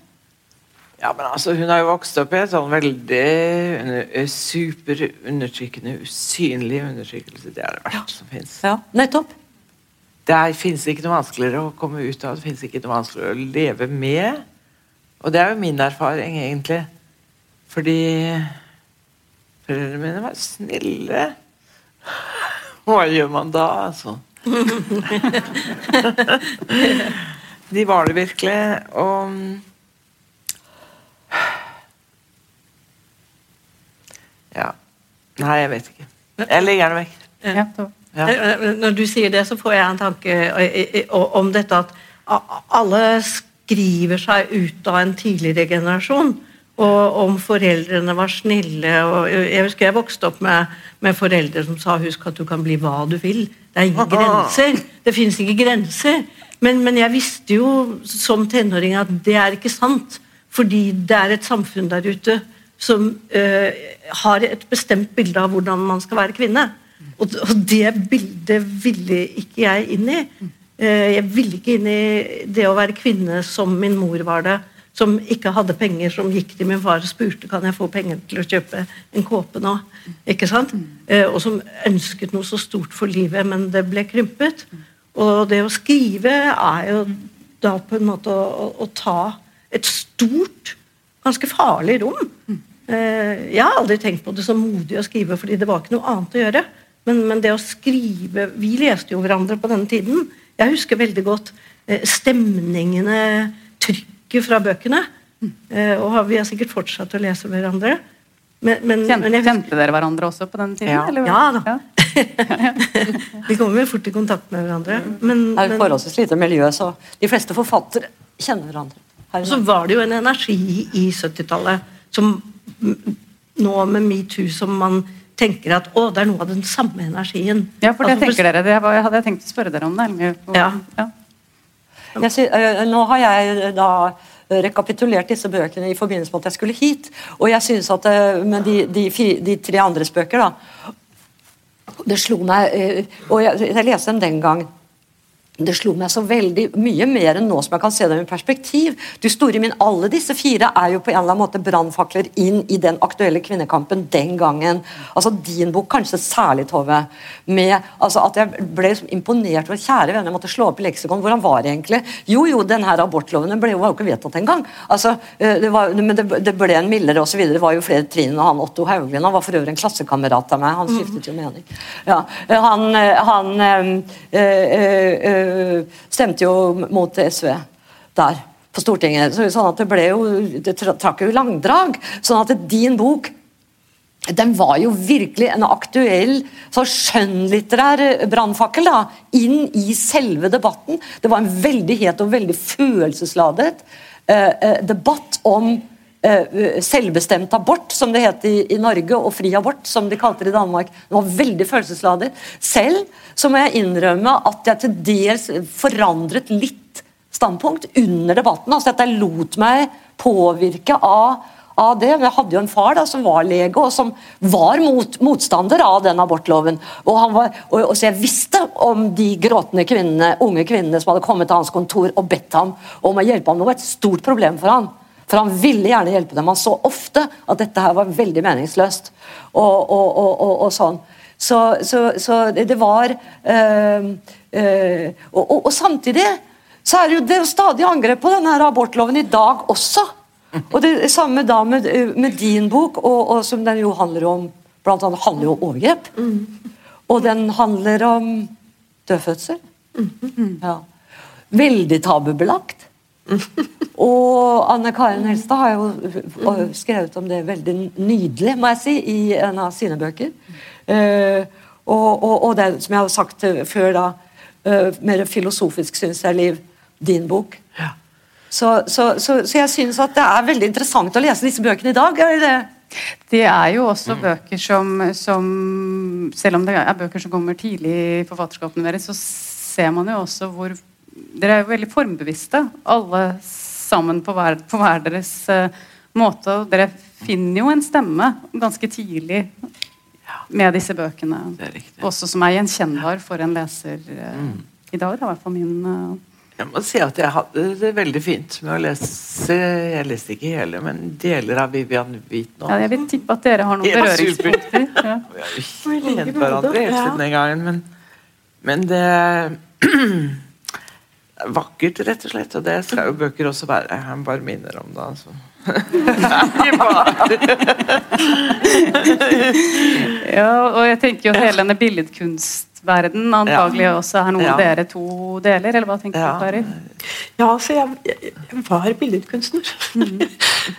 Ja, men altså, Hun har jo vokst opp i en sånn veldig under, superundertrykkende, usynlig undertrykkelse. Det er det verste som fins. Ja, nettopp. Det fins ikke noe vanskeligere å komme ut av, det fins ikke noe vanskeligere å leve med. Og det er jo min erfaring, egentlig. Fordi foreldrene mine var snille. Hva gjør man da, altså? De var det virkelig. Og Ja. Nei, jeg vet ikke. Jeg legger den vekk. Ja, Ja. Eh, Når du sier det, så får jeg en tanke eh, eh, om dette at alle skriver seg ut av en tidligere generasjon. Og om foreldrene var snille. Jeg husker jeg vokste opp med, med foreldre som sa 'husk at du kan bli hva du vil'. Det er ingen grenser. Det fins ikke grenser. Men, men jeg visste jo som tenåring at det er ikke sant. Fordi det er et samfunn der ute som eh, har et bestemt bilde av hvordan man skal være kvinne. Og, og det bildet ville ikke jeg inn i. Eh, jeg ville ikke inn i det å være kvinne som min mor var det. Som ikke hadde penger, som gikk til min far og spurte kan jeg få penger til å kjøpe en kåpe nå. Ikke sant? Eh, og som ønsket noe så stort for livet, men det ble krympet. Og det å skrive er jo da på en måte å, å, ta et stort, ganske farlig rom. Eh, Jeg har aldri tenkt på det som modig å skrive, fordi det var ikke noe annet å gjøre. Men, men det å skrive Vi leste jo hverandre på denne tiden. Jeg husker veldig godt eh, stemningene, trykket fra bøkene. Eh, Og har- vi har sikkert fortsatt å lese hverandre. Men, men, Kjente, men jeg kjente dere hverandre også på den tiden? Ja. eller? Ja da. Vi kommer vel fort i kontakt med hverandre. Men, Det er jo forholdsvis lite miljø, så de fleste forfattere kjenner hverandre. Og så var det jo en energi i 70-tallet som nå med metoo som man tenker at å, det er noe av den samme energien. Ja, for det Altså, tenker dere. Det var, hadde jeg tenkt å spørre dere om det. Ja. ja. Jeg sy- øh, nå har jeg da rekapitulert disse bøkene i forbindelse med at jeg skulle hit. Og jeg synes at med de, de, de tre andres bøker, da Det slo meg Og jeg, jeg leste dem den gang. Det slo meg så veldig mye mer enn nå som jeg kan se det med perspektiv. Du store min, Alle disse fire er jo på en eller annen måte brannfakler inn i den aktuelle kvinnekampen den gangen. Altså Din bok kanskje særlig, Tove. Med, altså at Jeg ble imponert over Kjære venner, jeg måtte slå opp i leksikon. Hvordan var det egentlig? Jo, jo, den her abortloven den ble jo ikke vedtatt engang. Altså, eh, det var, men det, det ble en mildere osv. Det var jo flere trinn. og han Otto Hauglien han var for øvrig en klassekamerat av meg. Han skiftet jo mening. Ja, han, eh, han øh, øh, øh, stemte jo mot SV der på Stortinget. Så sånn at det ble jo, det trakk jo langdrag. Sånn at din bok den var jo virkelig en aktuell så skjønnlitterær brannfakkel inn i selve debatten. Det var en veldig het og veldig følelsesladet eh, eh debatt om eh, selvbestemt abort, som det het i, i, Norge, og fri abort, som de kalte det i Danmark. Det var veldig følelsesladet. Selv så må jeg innrømme at jeg til dels forandret litt standpunkt under debatten. altså at Jeg lot meg påvirke av, av det. Men jeg hadde jo en far da, som var lege, og som var mot, motstander av den abortloven. Og, var, og, og, Så jeg visste om de gråtende kvinnene, unge kvinnene som hadde kommet til hans kontor og bedt ham om å hjelpe ham. Det var et stort problem for ham. For han ville gjerne hjelpe dem. Han så ofte at dette her var veldig meningsløst. og, og sånn. Så, så, så det var øh, øh, og, og, og, samtidig så er det jo det er stadig angrep på denne abortloven i dag også. Og det samme da med, med din bok, og, og, som den jo handler om blant annet handler jo om overgrep. Og den handler om dødfødsel. Ja. Veldig tabubelagt. Og Anne Karin Helstad har jo skrevet om det veldig nydelig, må jeg si, i en av sine bøker. Uh, og, og, og, det som jeg har sagt før, da, uh, mer filosofisk, syns jeg, Liv, din bok. Ja. Så, så, så, så, jeg syns at det er veldig interessant å lese disse bøkene i dag. er det det er jo også mm. bøker som, som, Selv om det er bøker som kommer tidlig i forfatterskapene deres, så ser man jo også hvor Dere er jo veldig formbevisste, alle sammen på hver, på hver deres uh, måte. Og dere finner jo en stemme ganske tidlig med disse bøkene. Også som er gjenkjennbar for en leser uh, mm. i dag. Det er i hvert fall min uh... Jeg må si at jeg hadde det veldig fint med å lese Jeg leste ikke hele, men deler av Vivian Wheat nå. Ja, jeg vil tippe at dere har noen berøringspunkter. Ja. Vi har jo kjent hverandre helt siden den gangen, men, men det vakkert, rett og slett. Og det skal jo bøker også være. Jeg bare minner om det. altså. ja, og jeg tenker jo hele denne billedkunstverden antagelig ja. også er noe ja. dere to deler, eller hva tenker ja. du, Kari? Ja, altså jeg, jeg var billedkunstner. Mm.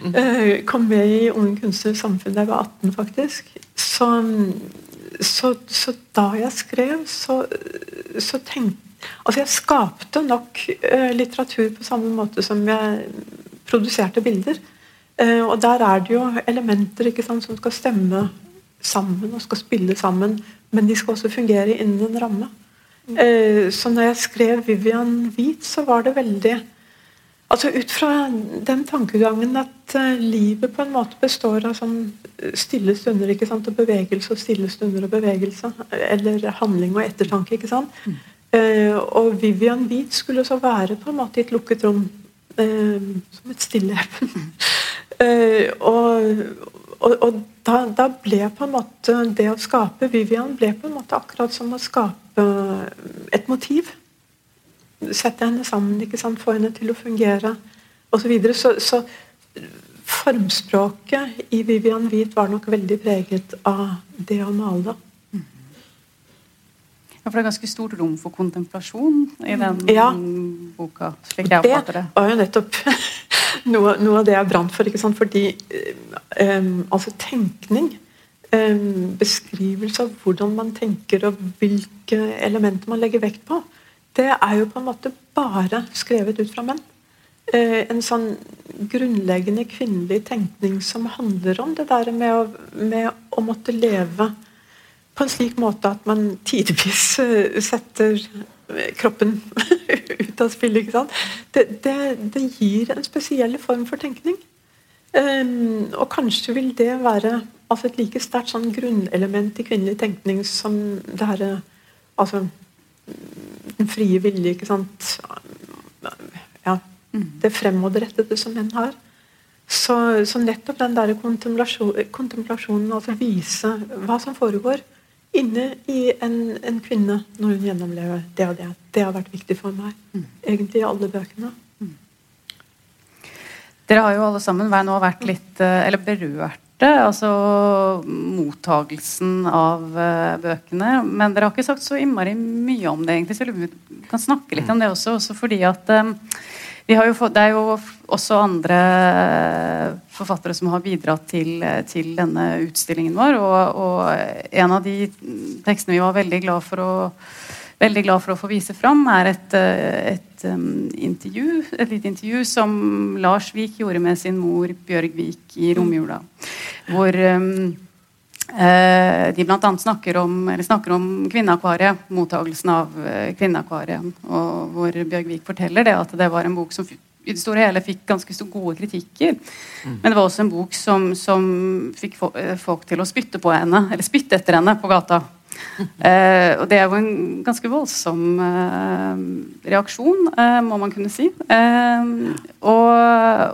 Kom med i Ung Kunstner samfunn da jeg var 18, faktisk. Så, så, så da jeg skrev, så, så tenkte Altså, jeg skapte nok uh, litteratur på samme måte som jeg produserte bilder. Uh, og der er det jo elementer sant, som skal stemme sammen og skal spille sammen, men de skal også fungere innen en ramme. Uh, så når jeg skrev 'Vivian Hvit', så var det veldig Altså Ut fra den tankegangen at livet på en måte består av sånn stille stunder ikke sant, og bevegelse og stille stunder og bevegelse. Eller handling og ettertanke. ikke sant? Uh, og Vivian Beat skulle så være på en måte i et lukket rom. Uh, som et stilleben. uh, og, og, og da, da, ble på en måte det å skape Vivian ble på en måte akkurat som å skape et motiv. Sette henne sammen, ikke sant? få henne til å fungere osv. Så, så Så formspråket i Vivian Hvit var nok veldig preget av det å male. Ja, For det er ganske stort rom for kontemplasjon i den ja. boka? slik jeg oppfatter det. Det var jo nettopp noe, noe, av det jeg brant for. ikke sant? Fordi um, altså tenkning um, Beskrivelse av hvordan man tenker og hvilke elementer man legger vekt på, det er jo på en måte bare skrevet ut fra menn. Uh, en sånn grunnleggende kvinnelig tenkning som handler om det der med å, med å måtte leve på en slik måte at man tidvis eh, setter kroppen ut av spillet. ikke sant? Det, det, det, gir en spesiell form for tenkning. Um, og kanskje vil det være altså et like sterkt sånn grunnelement i kvinnelig tenkning som det her, altså, den frie vilje, ikke sant. Ja, det fremoverrettede som menn har. Så, så nettopp den der kontemplasjon, kontemplasjonen, altså vise hva som foregår inne i en, en kvinne når hun gjennomlever det og det, det har vært viktig for meg. Egentlig i alle bøkene. Dere har jo alle sammen nå vært litt eh, eller berørte, altså mottagelsen av eh, bøkene. Men dere har ikke sagt så innmari mye om det, egentlig, så vi kan snakke litt om det også. også fordi at eh, fått, Det er jo også andre forfattere som har bidratt til, til denne utstillingen vår. Og, og, en av de tekstene vi var veldig glad for å, glad for å få vise fram, er et, et um, intervju, et lite intervju som Lars Vik gjorde med sin mor Bjørg Vik i romjula. Hvor um, eh, de annet Snakker, om, eller snakker om Kvinneakvariet, mottagelsen av eh, Kvinneakvariet. Og hvor Bjørg Vik forteller det at det var en bok som i det store hele fikk ganske gode kritikker. Mm. Men det var også en bok som, som fikk folk til å spytte på henne, eller spytte etter henne på gata. Eh, og det er jo en ganske voldsom eh, reaksjon, eh, må man kunne si. Eh, og,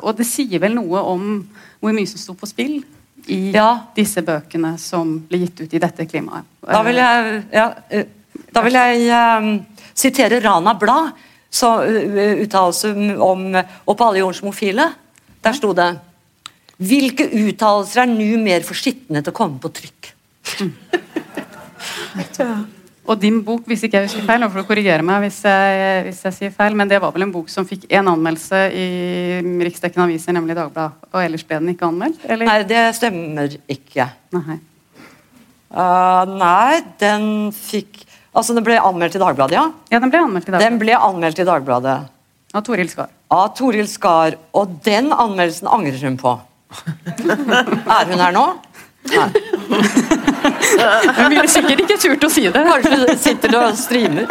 og, det sier vel noe om hvor mye som sto på spill i ja. disse bøkene som blir gitt ut i dette klimaet. Da vil jeg, ja, eh, da vil jeg uh, sitere Rana Blad, som uh, uttalelse om Og på alle jordens homofile. Der sto det Hvilke uttalelser er nå mer for skitne til å komme på trykk? Mm. Og din bok, hvis ikke jeg husker feil, nå får du korrigere meg hvis jeg, hvis jeg, sier feil, men det var vel en bok som fikk én anmeldelse i riksdekkende aviser, nemlig Dagbladet, og ellers ble den ikke anmeldt? Eller? Nei, det stemmer ikke. Nei. Uh, nei, den fikk Altså, den ble anmeldt i Dagbladet, ja? Ja, Den ble anmeldt i Dagbladet. Den ble anmeldt i Dagbladet. Av Toril Skar. Av Toril Skar. Og den anmeldelsen angrer hun på. er hun her nå? Nei. Hun ville sikkert ikke turt å si det. Kanskje sitter og streamer.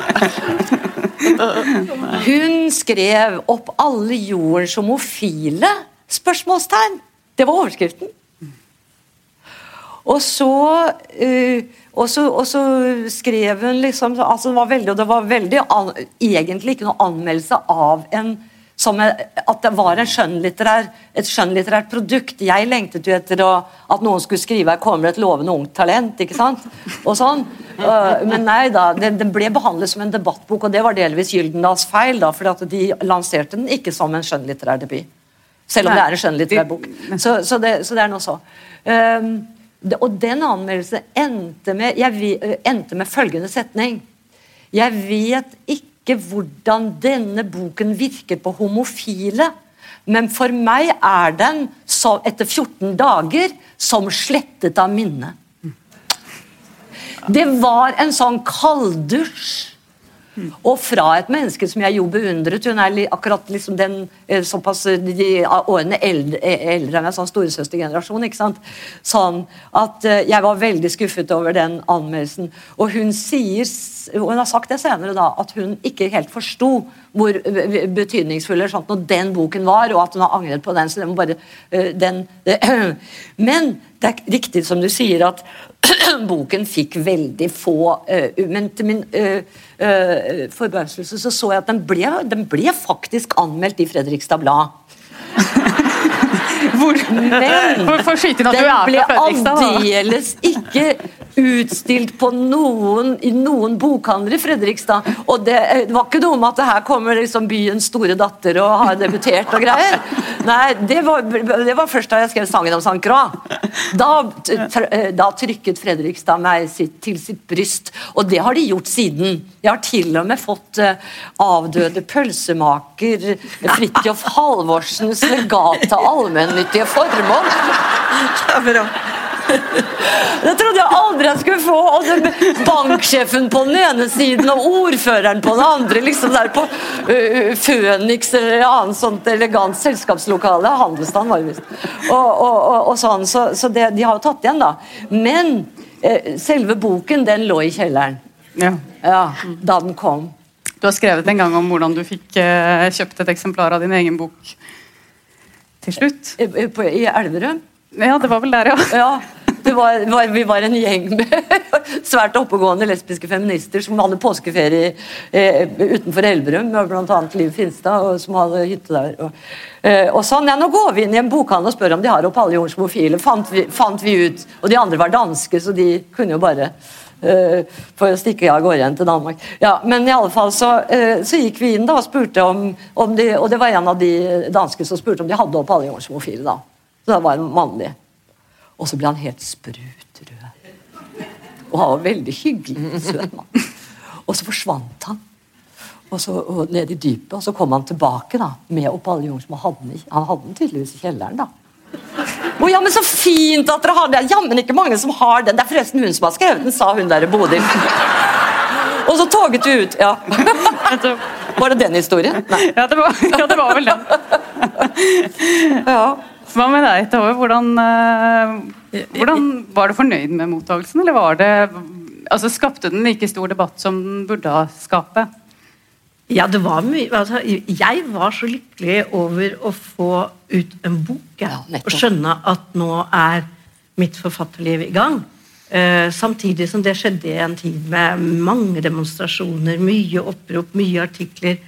Hun skrev opp alle jordens homofile? spørsmålstegn. Det var overskriften. Og så, uh, og så, og så skrev hun liksom altså det var veldig, og det var veldig egentlig ikke noe anmeldelse av en som at det var skjønnlitterær, et skjønnlitterært produkt. Jeg lengtet jo etter å, at noen skulle skrive 'Her kommer et lovende ungt talent'. ikke sant? Og sånn. Men nei da, den, ble behandlet som en debattbok, og det var delvis Gyldendals feil. da, for de lanserte den ikke som en skjønnlitterær debut. Selv om det er en skjønnlitterær bok. Så, så, det, så, det, er noe så. Um, og den anmeldelsen endte med, jeg, endte med følgende setning. Jeg vet ikke ikke hvordan denne boken virker på homofile. Men for meg er den, etter 14 dager, som slettet av minnet. Det var en sånn kalddusj og fra et menneske som jeg jo beundret Hun er akkurat liksom den eh, såpass de årene eldre, eldre enn en sånn storesøstergenerasjon. ikke sant? Sånn at eh, jeg var veldig skuffet over den anmeldelsen. Og hun sier, og hun har sagt det senere, da, at hun ikke helt forsto hvor betydningsfull når den boken var, og at hun har angret på den. så det må bare den, Men det er riktig som du sier, at boken fikk veldig få uh, Men til min forbauselse så så jeg at den ble, den ble faktisk anmeldt i Fredrikstad Blad. Hvor, men den ble aldeles ikke utstilt på noen, i noen bokhandler i Fredrikstad. Og det, det, var ikke noe om at det her kommer liksom byens store datter og har debutert og greier. Nei, det var, det var først da jeg skrev sangen om Sankt Croix. Da, da, trykket Fredrikstad meg sitt, til sitt bryst, og det har de gjort siden. Jeg har til og med fått uh, avdøde pølsemaker Fridtjof Halvorsens legat til allmennyttige formål. Det er bra. Det trodde jeg aldri jeg skulle få! Og banksjefen på den ene siden og ordføreren på den andre. liksom der på uh, Føniks eller annet sånt elegant selskapslokale. Handelsstand var det visst. Og, og, og, og, sånn, Så, så det, de har jo tatt igjen, da. Men uh, selve boken, den lå i kjelleren. Ja. ja. Da den kom. Du har skrevet en gang om hvordan du fikk uh, kjøpt et eksemplar av din egen bok til slutt. I, I Elverum? Ja, det var vel der, ja. ja. Var, var, vi var en gjeng med svært oppegående lesbiske feminister som hadde påskeferie eh, utenfor Elverum, bl.a. Liv Finstad, og, som hadde hytte der. Og, eh, og sånn, ja, Nå går vi inn i en bokhandel og spør om de har opp alle jordens homofile, fant vi, fant vi ut. Og de andre var danske, så de kunne jo bare Uh, for å stikke av gårde igjen til Danmark. Ja, men i alle fall så, uh, så gikk vi inn da og spurte om, om de, Og det var en av de danske som spurte om de hadde opp alle jordens homofile. da. Så det var en mannlig. Og så ble han helt sprutrød. Og han var veldig hyggelig. Søt mann. Og så forsvant han. Og så og ned i dypet, og så kom han tilbake da, med alle jordens Han hadde i. han hadde den tydeligvis i kjelleren. da. Å ja, men så fint at dere har det! Jammen ikke mange som har den. Det er forresten hun som har skrevet den, sa hun der Bodil. Og så toget du ut. Ja. Var det den historien? Nei. Ja, det var, ja, det var vel den. Ja. Hva med deg, Tove? Hvordan, eh, hvordan Var du fornøyd med mottakelsen, eller var det altså Skapte den like stor debatt som den burde ha skape? Ja, det var mye altså, Jeg var så lykkelig over å få ut en bok. Ja, og skjønne at nå er mitt forfatterliv i gang. Uh, samtidig som det skjedde i en tid med mange demonstrasjoner, mye opprop, mye artikler,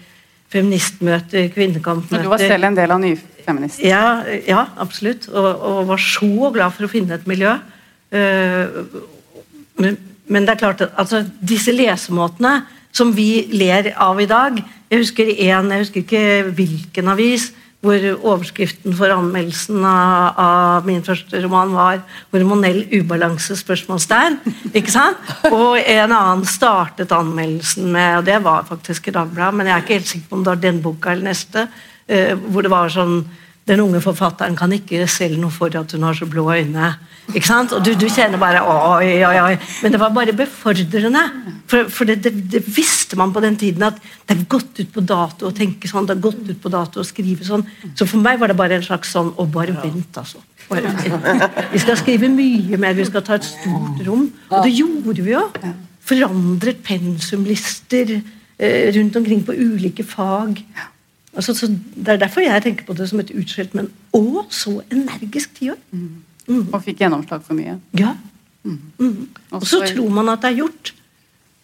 feministmøter, Men kvinnekampmøter. du var selv en del av Nyfeminist. Ja, ja absolutt. Og, og var så glad for å finne et miljø. Eh, men, men det er klart at altså, disse lesemåtene som vi ler av i dag Jeg husker en, jeg husker ikke hvilken avis, hvor overskriften for anmeldelsen av, av min første roman var 'Hormonell ubalanse?' spørsmålstegn. Ikke sant? Og en annen startet anmeldelsen med og Det var faktisk i Dagbladet, men jeg er ikke helt sikker på om det var den boka eller neste. Eh, hvor det var sånn den unge forfatteren kan ikke selge noe for at hun har så blå øyne. Ikke sant? Og du, du kjenner bare oi, oi, oi. Men det var bare befordrende. For, for det, det, det visste man på den tiden at det er gått ut på dato å tenke sånn, det er gått ut på dato å skrive sånn. Så for meg var det bare en slags sånn bare vent, altså. Bare vent. Vi skal skrive mye mer, vi skal ta et stort rom. Og det gjorde vi jo. Forandret pensumlister eh, rundt omkring på ulike fag. Altså, så det er derfor jeg tenker på det som et utskjelt, men å, så energisk tiår. Og fikk gjennomslag for mye. Ja. Mm. Og så tror man at det er gjort.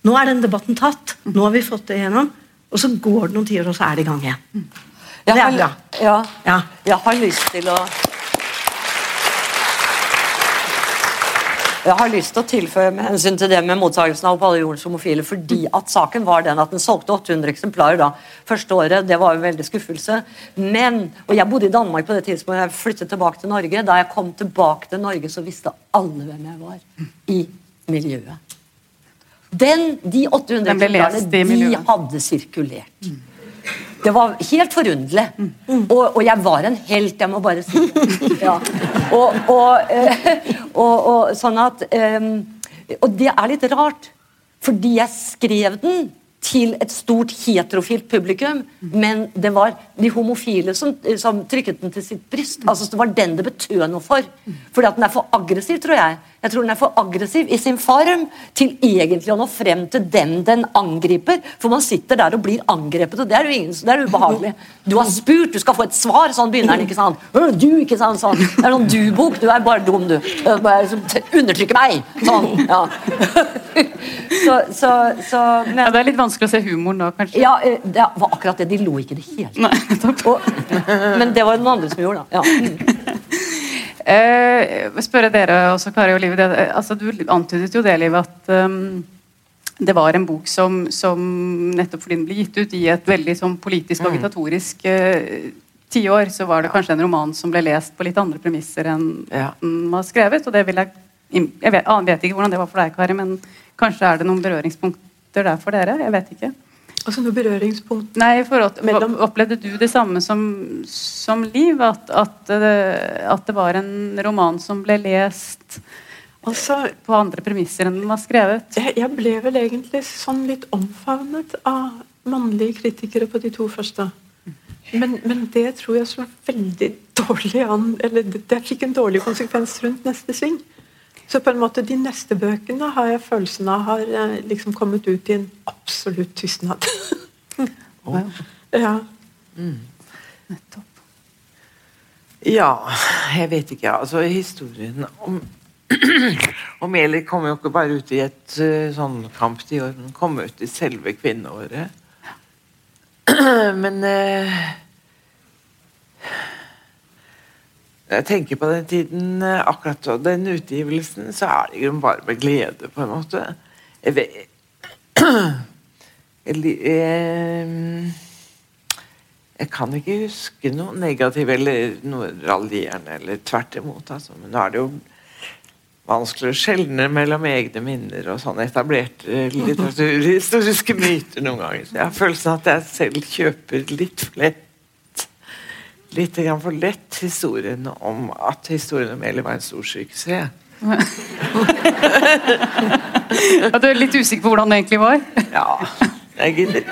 Nå er den debatten tatt. Nå har vi fått det igjennom. Og så går det noen tiår, og så er det i gang igjen. Jeg har, ja, Ja. jeg har lyst til å Jeg har lyst til å tilføye med hensyn til det med mottakelsen av alle jordens homofile, fordi at saken var den at den solgte 800 eksemplarer da. Første året, det var jo en veldig skuffelse. Men, og jeg bodde i Danmark på det tidspunktet jeg flyttet tilbake til Norge. Da jeg kom tilbake til Norge, så visste alle hvem jeg var i miljøet. Den, de 800 Den eksemplarene, de hadde sirkulert. Det var helt forunderlig. Og, og jeg var en helt, jeg må bare si det. Ja. Og, og, eh, sånn at eh, Og det er litt rart, fordi jeg skrev den til et stort heterofilt publikum, men det var de homofile som, som trykket den til sitt bryst. Altså Det var den det betød noe for. Fordi at den er for aggressiv, tror jeg. Jeg tror den er for aggressiv i sin form til egentlig å nå frem til den den angriper. For man sitter der og blir angrepet, og det er jo ingen, det er ubehagelig. Du har spurt, du skal få et svar, sånn begynner den. ikke sant? «Øh, Du, ikke sant? Sånn. Det er sånn du-bok, du er bare dum, du. Undertrykke meg. Sånn. ja. Så, så, så men, Ja, det er litt vanskelig å se humoren da, kanskje. ja, eh, det var akkurat det. De lo ikke i det hele tatt. Men det var noen andre som gjorde det. Ja. Mm. Eh, spørre dere også, Kari og Liv. Det, altså, du antydet jo det, Liv, at um, det var en bok som, som nettopp fordi den ble gitt ut i et veldig sånn, politisk agitatorisk uh, tiår, så var det kanskje en roman som ble lest på litt andre premisser enn Ja. den var skrevet. og det vil jeg jeg vet, jeg vet ikke hvordan det var for deg, Kari, men kanskje er det noen berøringspunkter der for dere? Jeg vet ikke. Altså noe berøringspunkt Nei, forhold Mellom- Opplevde du det samme som, som Liv? At, at, det- at det var en roman som ble lest Altså, på andre premisser enn den var skrevet? jeg, jeg ble vel egentlig sånn litt omfavnet av mannlige kritikere på de to første. Men, men det tror jeg så veldig dårlig an Eller det, det fikk en dårlig konsekvens rundt neste sving. Så på en måte de neste bøkene har jeg følelsen av har eh, liksom kommet ut i en absolutt tystnad. ja. Nettopp. Ja, jeg vet ikke. Altså, historien om Og Eli kom jo ikke bare ut i et uh, sånn kamptiår, hun kom ut i selve kvinneåret. Men uh, jeg tenker på den tiden, akkurat og den utgivelsen, så er det jo bare med glede, på en måte. Jeg, vet, jeg, jeg, jeg kan ikke huske noe negativt eller noe raljerende, eller tvert imot. Altså. Men nå er det jo vanskelig å skjelne mellom egne minner og sånne etablerte litteraturhistoriske myter noen ganger. Så jeg har følelsen av at jeg selv kjøper litt lett litt for lett historien om at historien om Eli var en stor suksess. ja, du er litt usikker på hvordan det egentlig var? ja. Jeg gidder,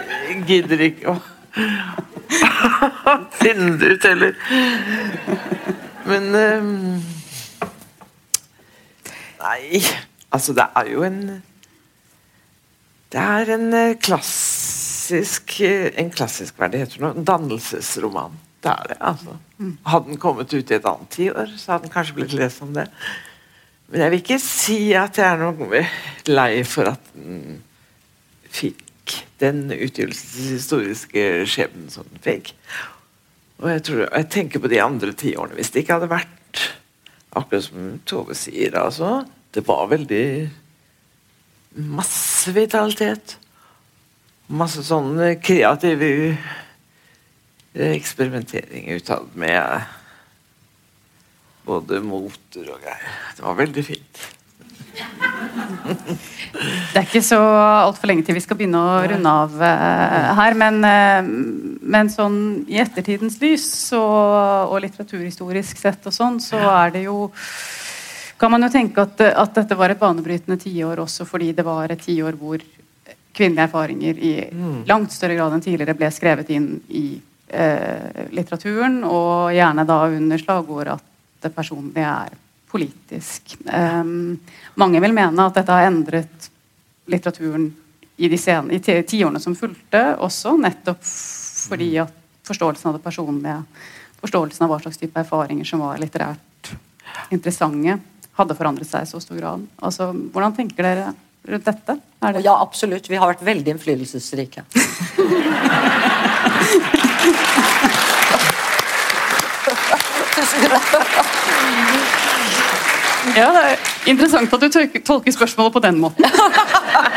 gidder ikke å finne det ut heller. Men um, Nei, altså det er jo en Det er en eh, klassisk eh, En klassisk hva det heter noe, dannelsesroman. Det er det, altså. Hadde den kommet ut i et annet tiår, så hadde den kanskje blitt lest om det. Men jeg vil ikke si at jeg er noe lei for at den fikk den utgivelseshistoriske skjebnen som den fikk. Og jeg, tror, jeg tenker på de andre tiårene. Hvis det ikke hadde vært akkurat som Tove sier, altså Det var veldig masse vitalitet. Masse sånn kreativ eksperimentering utad med både moter og greier. Det var veldig fint. Det er ikke så altfor lenge til vi skal begynne å runde av uh, her, men, uh, men, sånn i ettertidens lys så, og litteraturhistorisk sett og sånn, så er det jo kan man jo tenke at, at dette var et banebrytende tiår også fordi det var et tiår hvor kvinnelige erfaringer i mm. langt større grad enn tidligere ble skrevet inn i uh, litteraturen, og gjerne da under slagord at det personlige er politisk. Um, mange vil mene at dette har endret litteraturen i de sene, i tiårene som fulgte, også nettopp fordi at forståelsen av det personlige, forståelsen av hva slags type erfaringer som var litterært interessante, hadde forandret seg i så stor grad. Altså, hvordan tenker dere rundt dette? Det... Ja, absolutt. Vi har vært veldig innflytelsesrike. Ja, det er Interessant at du tolker spørsmålet på den måten.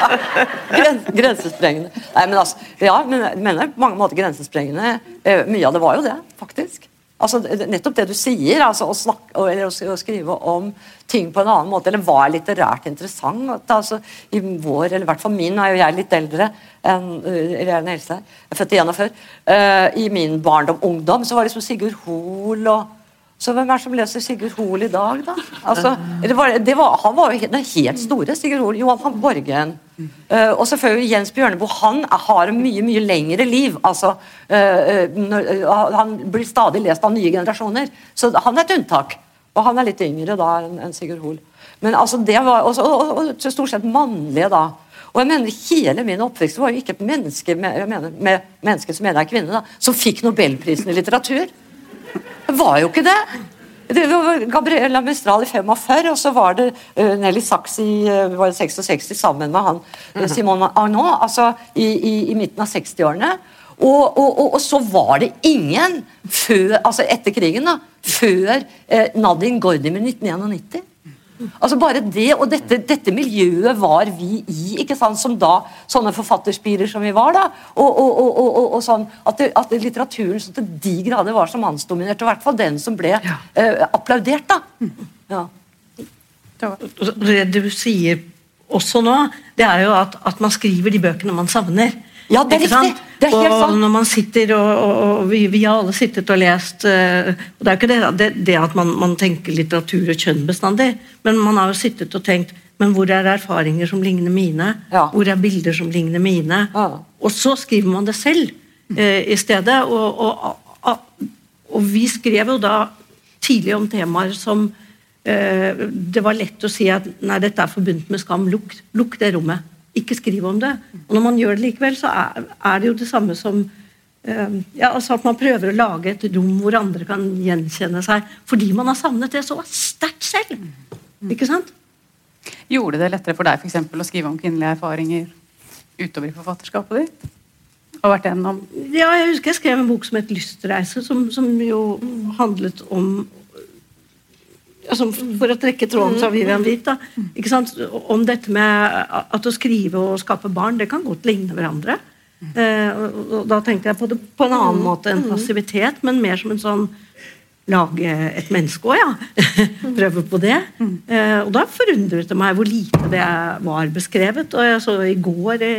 grensesprengende. Nei, men altså, ja, men mener på mange måter grensesprengende. Eh, mye av det var jo det, faktisk. Altså, nettopp det du sier, altså, å, snakke, eller å, skrive om ting på en annen måte, eller hva er litterært interessant. Altså, I vår, eller i hvert fall min, er jo jeg litt eldre enn eller Helse, jeg er født i 41. Uh, I min barndom, ungdom, så var det liksom Sigurd Hoel og så hvem er det som leser Sigurd Hoel i dag, da? Altså, det var, det var, han var jo den helt store Sigurd Hoel. Johan van Borgen. Uh, og selvfølgelig Jens Bjørneboe. Han har et mye mye lengre liv. altså uh, når, uh, Han blir stadig lest av nye generasjoner. Så han er et unntak. Og han er litt yngre da enn en Sigurd Hoel. Men altså, det var, og, og, og, stort sett mannlige da. Og jeg mener Hele min oppvekst var jo ikke et menneske med, mener, med menneske som mener er kvinne, da, som fikk nobelprisen i litteratur. Det var jo ikke det. Det var Gabriella Mistral i 45, og så var det uh, Nelly Sachs i uh, 66 sammen med han uh, Simon Arnault altså i, i, i midten av 60-årene. Og, og, og, og, så var det ingen før, altså etter krigen, da, før eh, Nadine Gordimer 1991. Altså bare det, og dette, dette, miljøet var vi i, ikke sant, som da sånne forfatterspirer som vi var. da, og, og, og, og sånn, at, det, at, litteraturen så til de grader var så mannsdominert, i hvert fall den som ble ja. eh, applaudert. da. Ja. Det du sier også nå, det er jo at, at man skriver de bøkene man savner. Ja, det er riktig. Det er helt sant. Og når man sitter og, og, og vi, vi, har alle sittet og lest uh, og Det er jo ikke det, det, det at man, man, tenker litteratur og kjønn bestandig, men man har jo sittet og tenkt men hvor er erfaringer som ligner mine? Ja. Hvor er bilder som ligner mine? Ja. Og så skriver man det selv uh, i stedet. Og, og, og, vi skrev jo da tidlig om temaer som uh, Det var lett å si at nei, dette er forbundet med skam. Lukk, lukk det rommet ikke skrive om det. Og når man gjør det likevel, så er, er det jo det samme som uh, ja, altså at man prøver å lage et rom hvor andre kan gjenkjenne seg, fordi man har savnet det så sterkt selv. Ikke sant? Gjorde det lettere for deg for eksempel, å skrive om kvinnelige erfaringer utover i forfatterskapet ditt? Og vært gjennom Ja, jeg husker jeg skrev en bok som het 'Lystreise', som, som jo handlet om altså, For å trekke tråden fra Vivian sant? Om dette med at å skrive og skape barn, det kan godt ligne hverandre. Eh, og, da tenkte jeg på det på en annen måte enn passivitet, men mer som en sånn Lage et menneske òg, ja. Prøve på det. Eh, og da forundret det meg hvor lite det var beskrevet. Og jeg så i går i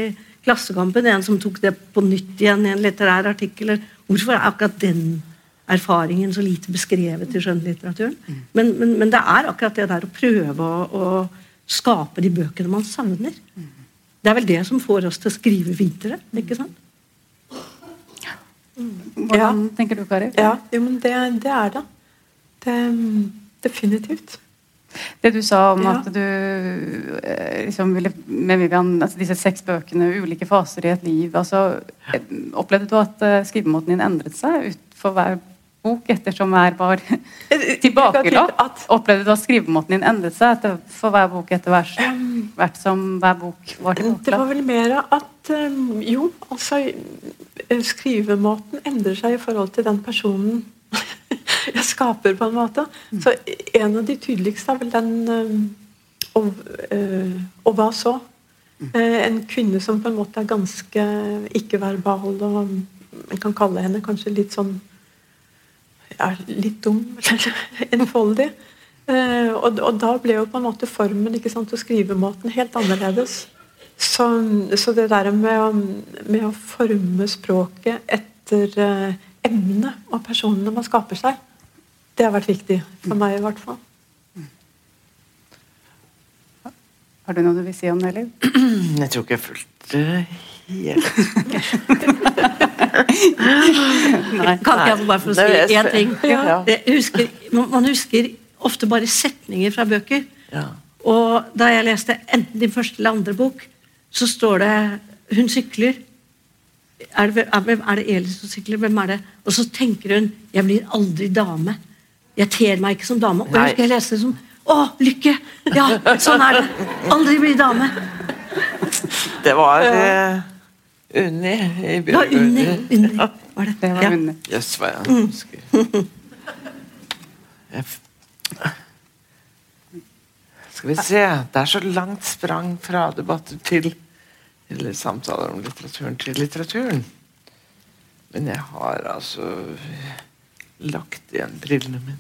Klassekampen en som tok det på nytt igjen i en litterær artikkel. Hvorfor er akkurat den erfaringen så lite beskrevet i skjønnlitteraturen? Men, men, men det er akkurat det der å prøve å, å skape de bøkene man savner. Det er vel det som får oss til å skrive videre. ikke sant? Hvordan tenker du, Kari? Ja, jo, men det, det er det. det. Definitivt. Det du sa om Ja. at du eh, liksom ville med Vivian, altså disse seks bøkene, ulike faser i et liv altså, Opplevde du at eh, skrivemåten din endret seg ut for hver bok ettersom hver var tilbakelagt? Opplevde du at skrivemåten din endret seg etter, for hver bok etter hvert, hvert som hver bok var det var vel mer at Jo, altså eh, Skrivemåten endrer seg i forhold til den personen jeg skaper, på en måte. Så en av de tydeligste er vel den um, og, eh, og hva så? Eh, en kvinne som på en måte er ganske ikke-verbal, og man kan kalle henne kanskje litt sånn ja, litt dum eller enfoldig. Eh, og, og da ble jo på en måte formen ikke sant, og skrivemåten helt annerledes. Så, så det der med å, med å forme språket etter eh, emnet og personene man skaper seg, det har vært viktig for meg i hvert fall. Har du noe du vil si om det, Liv? Jeg tror ikke jeg fulgte helt Nei. Kan ikke jeg bare få si én ting? Ja. Husker, man husker ofte bare setninger fra bøker. Ja. Og da jeg leste enten din første eller andre bok, så står det 'Hun sykler'. Er det, er, det Elis som sykler? Hvem er det? Og så tenker hun 'Jeg blir aldri dame'. Jeg ter meg ikke som dame. Og jeg husker jeg leste det som 'Å, lykke'! Ja, sånn er det. Aldri bli dame. Det var uh, Unni i var Unni. Unni var det. Det var Ja. Unni. Jøss, hva jeg husker. Skal vi se Det er så langt sprang fra debatter til Eller samtaler om litteraturen til litteraturen. Men jeg har altså lagt igjen brillene mine.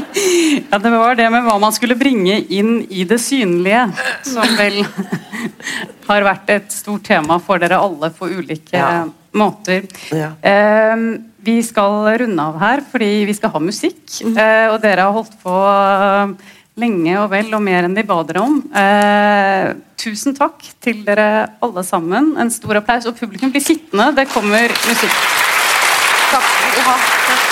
Ja, det var det med hva man skulle bringe inn i det synlige, som vel har vært et stort tema for dere alle på ulike Ja. måter. Ja. Eh, vi skal runde av her fordi vi skal ha musikk, eh, og dere har holdt på eh, lenge og vel og mer enn de ba dere om. Eh, tusen takk til dere alle sammen. En stor applaus. Og publikum blir sittende. Det kommer musikk. Takk Ja. Takk.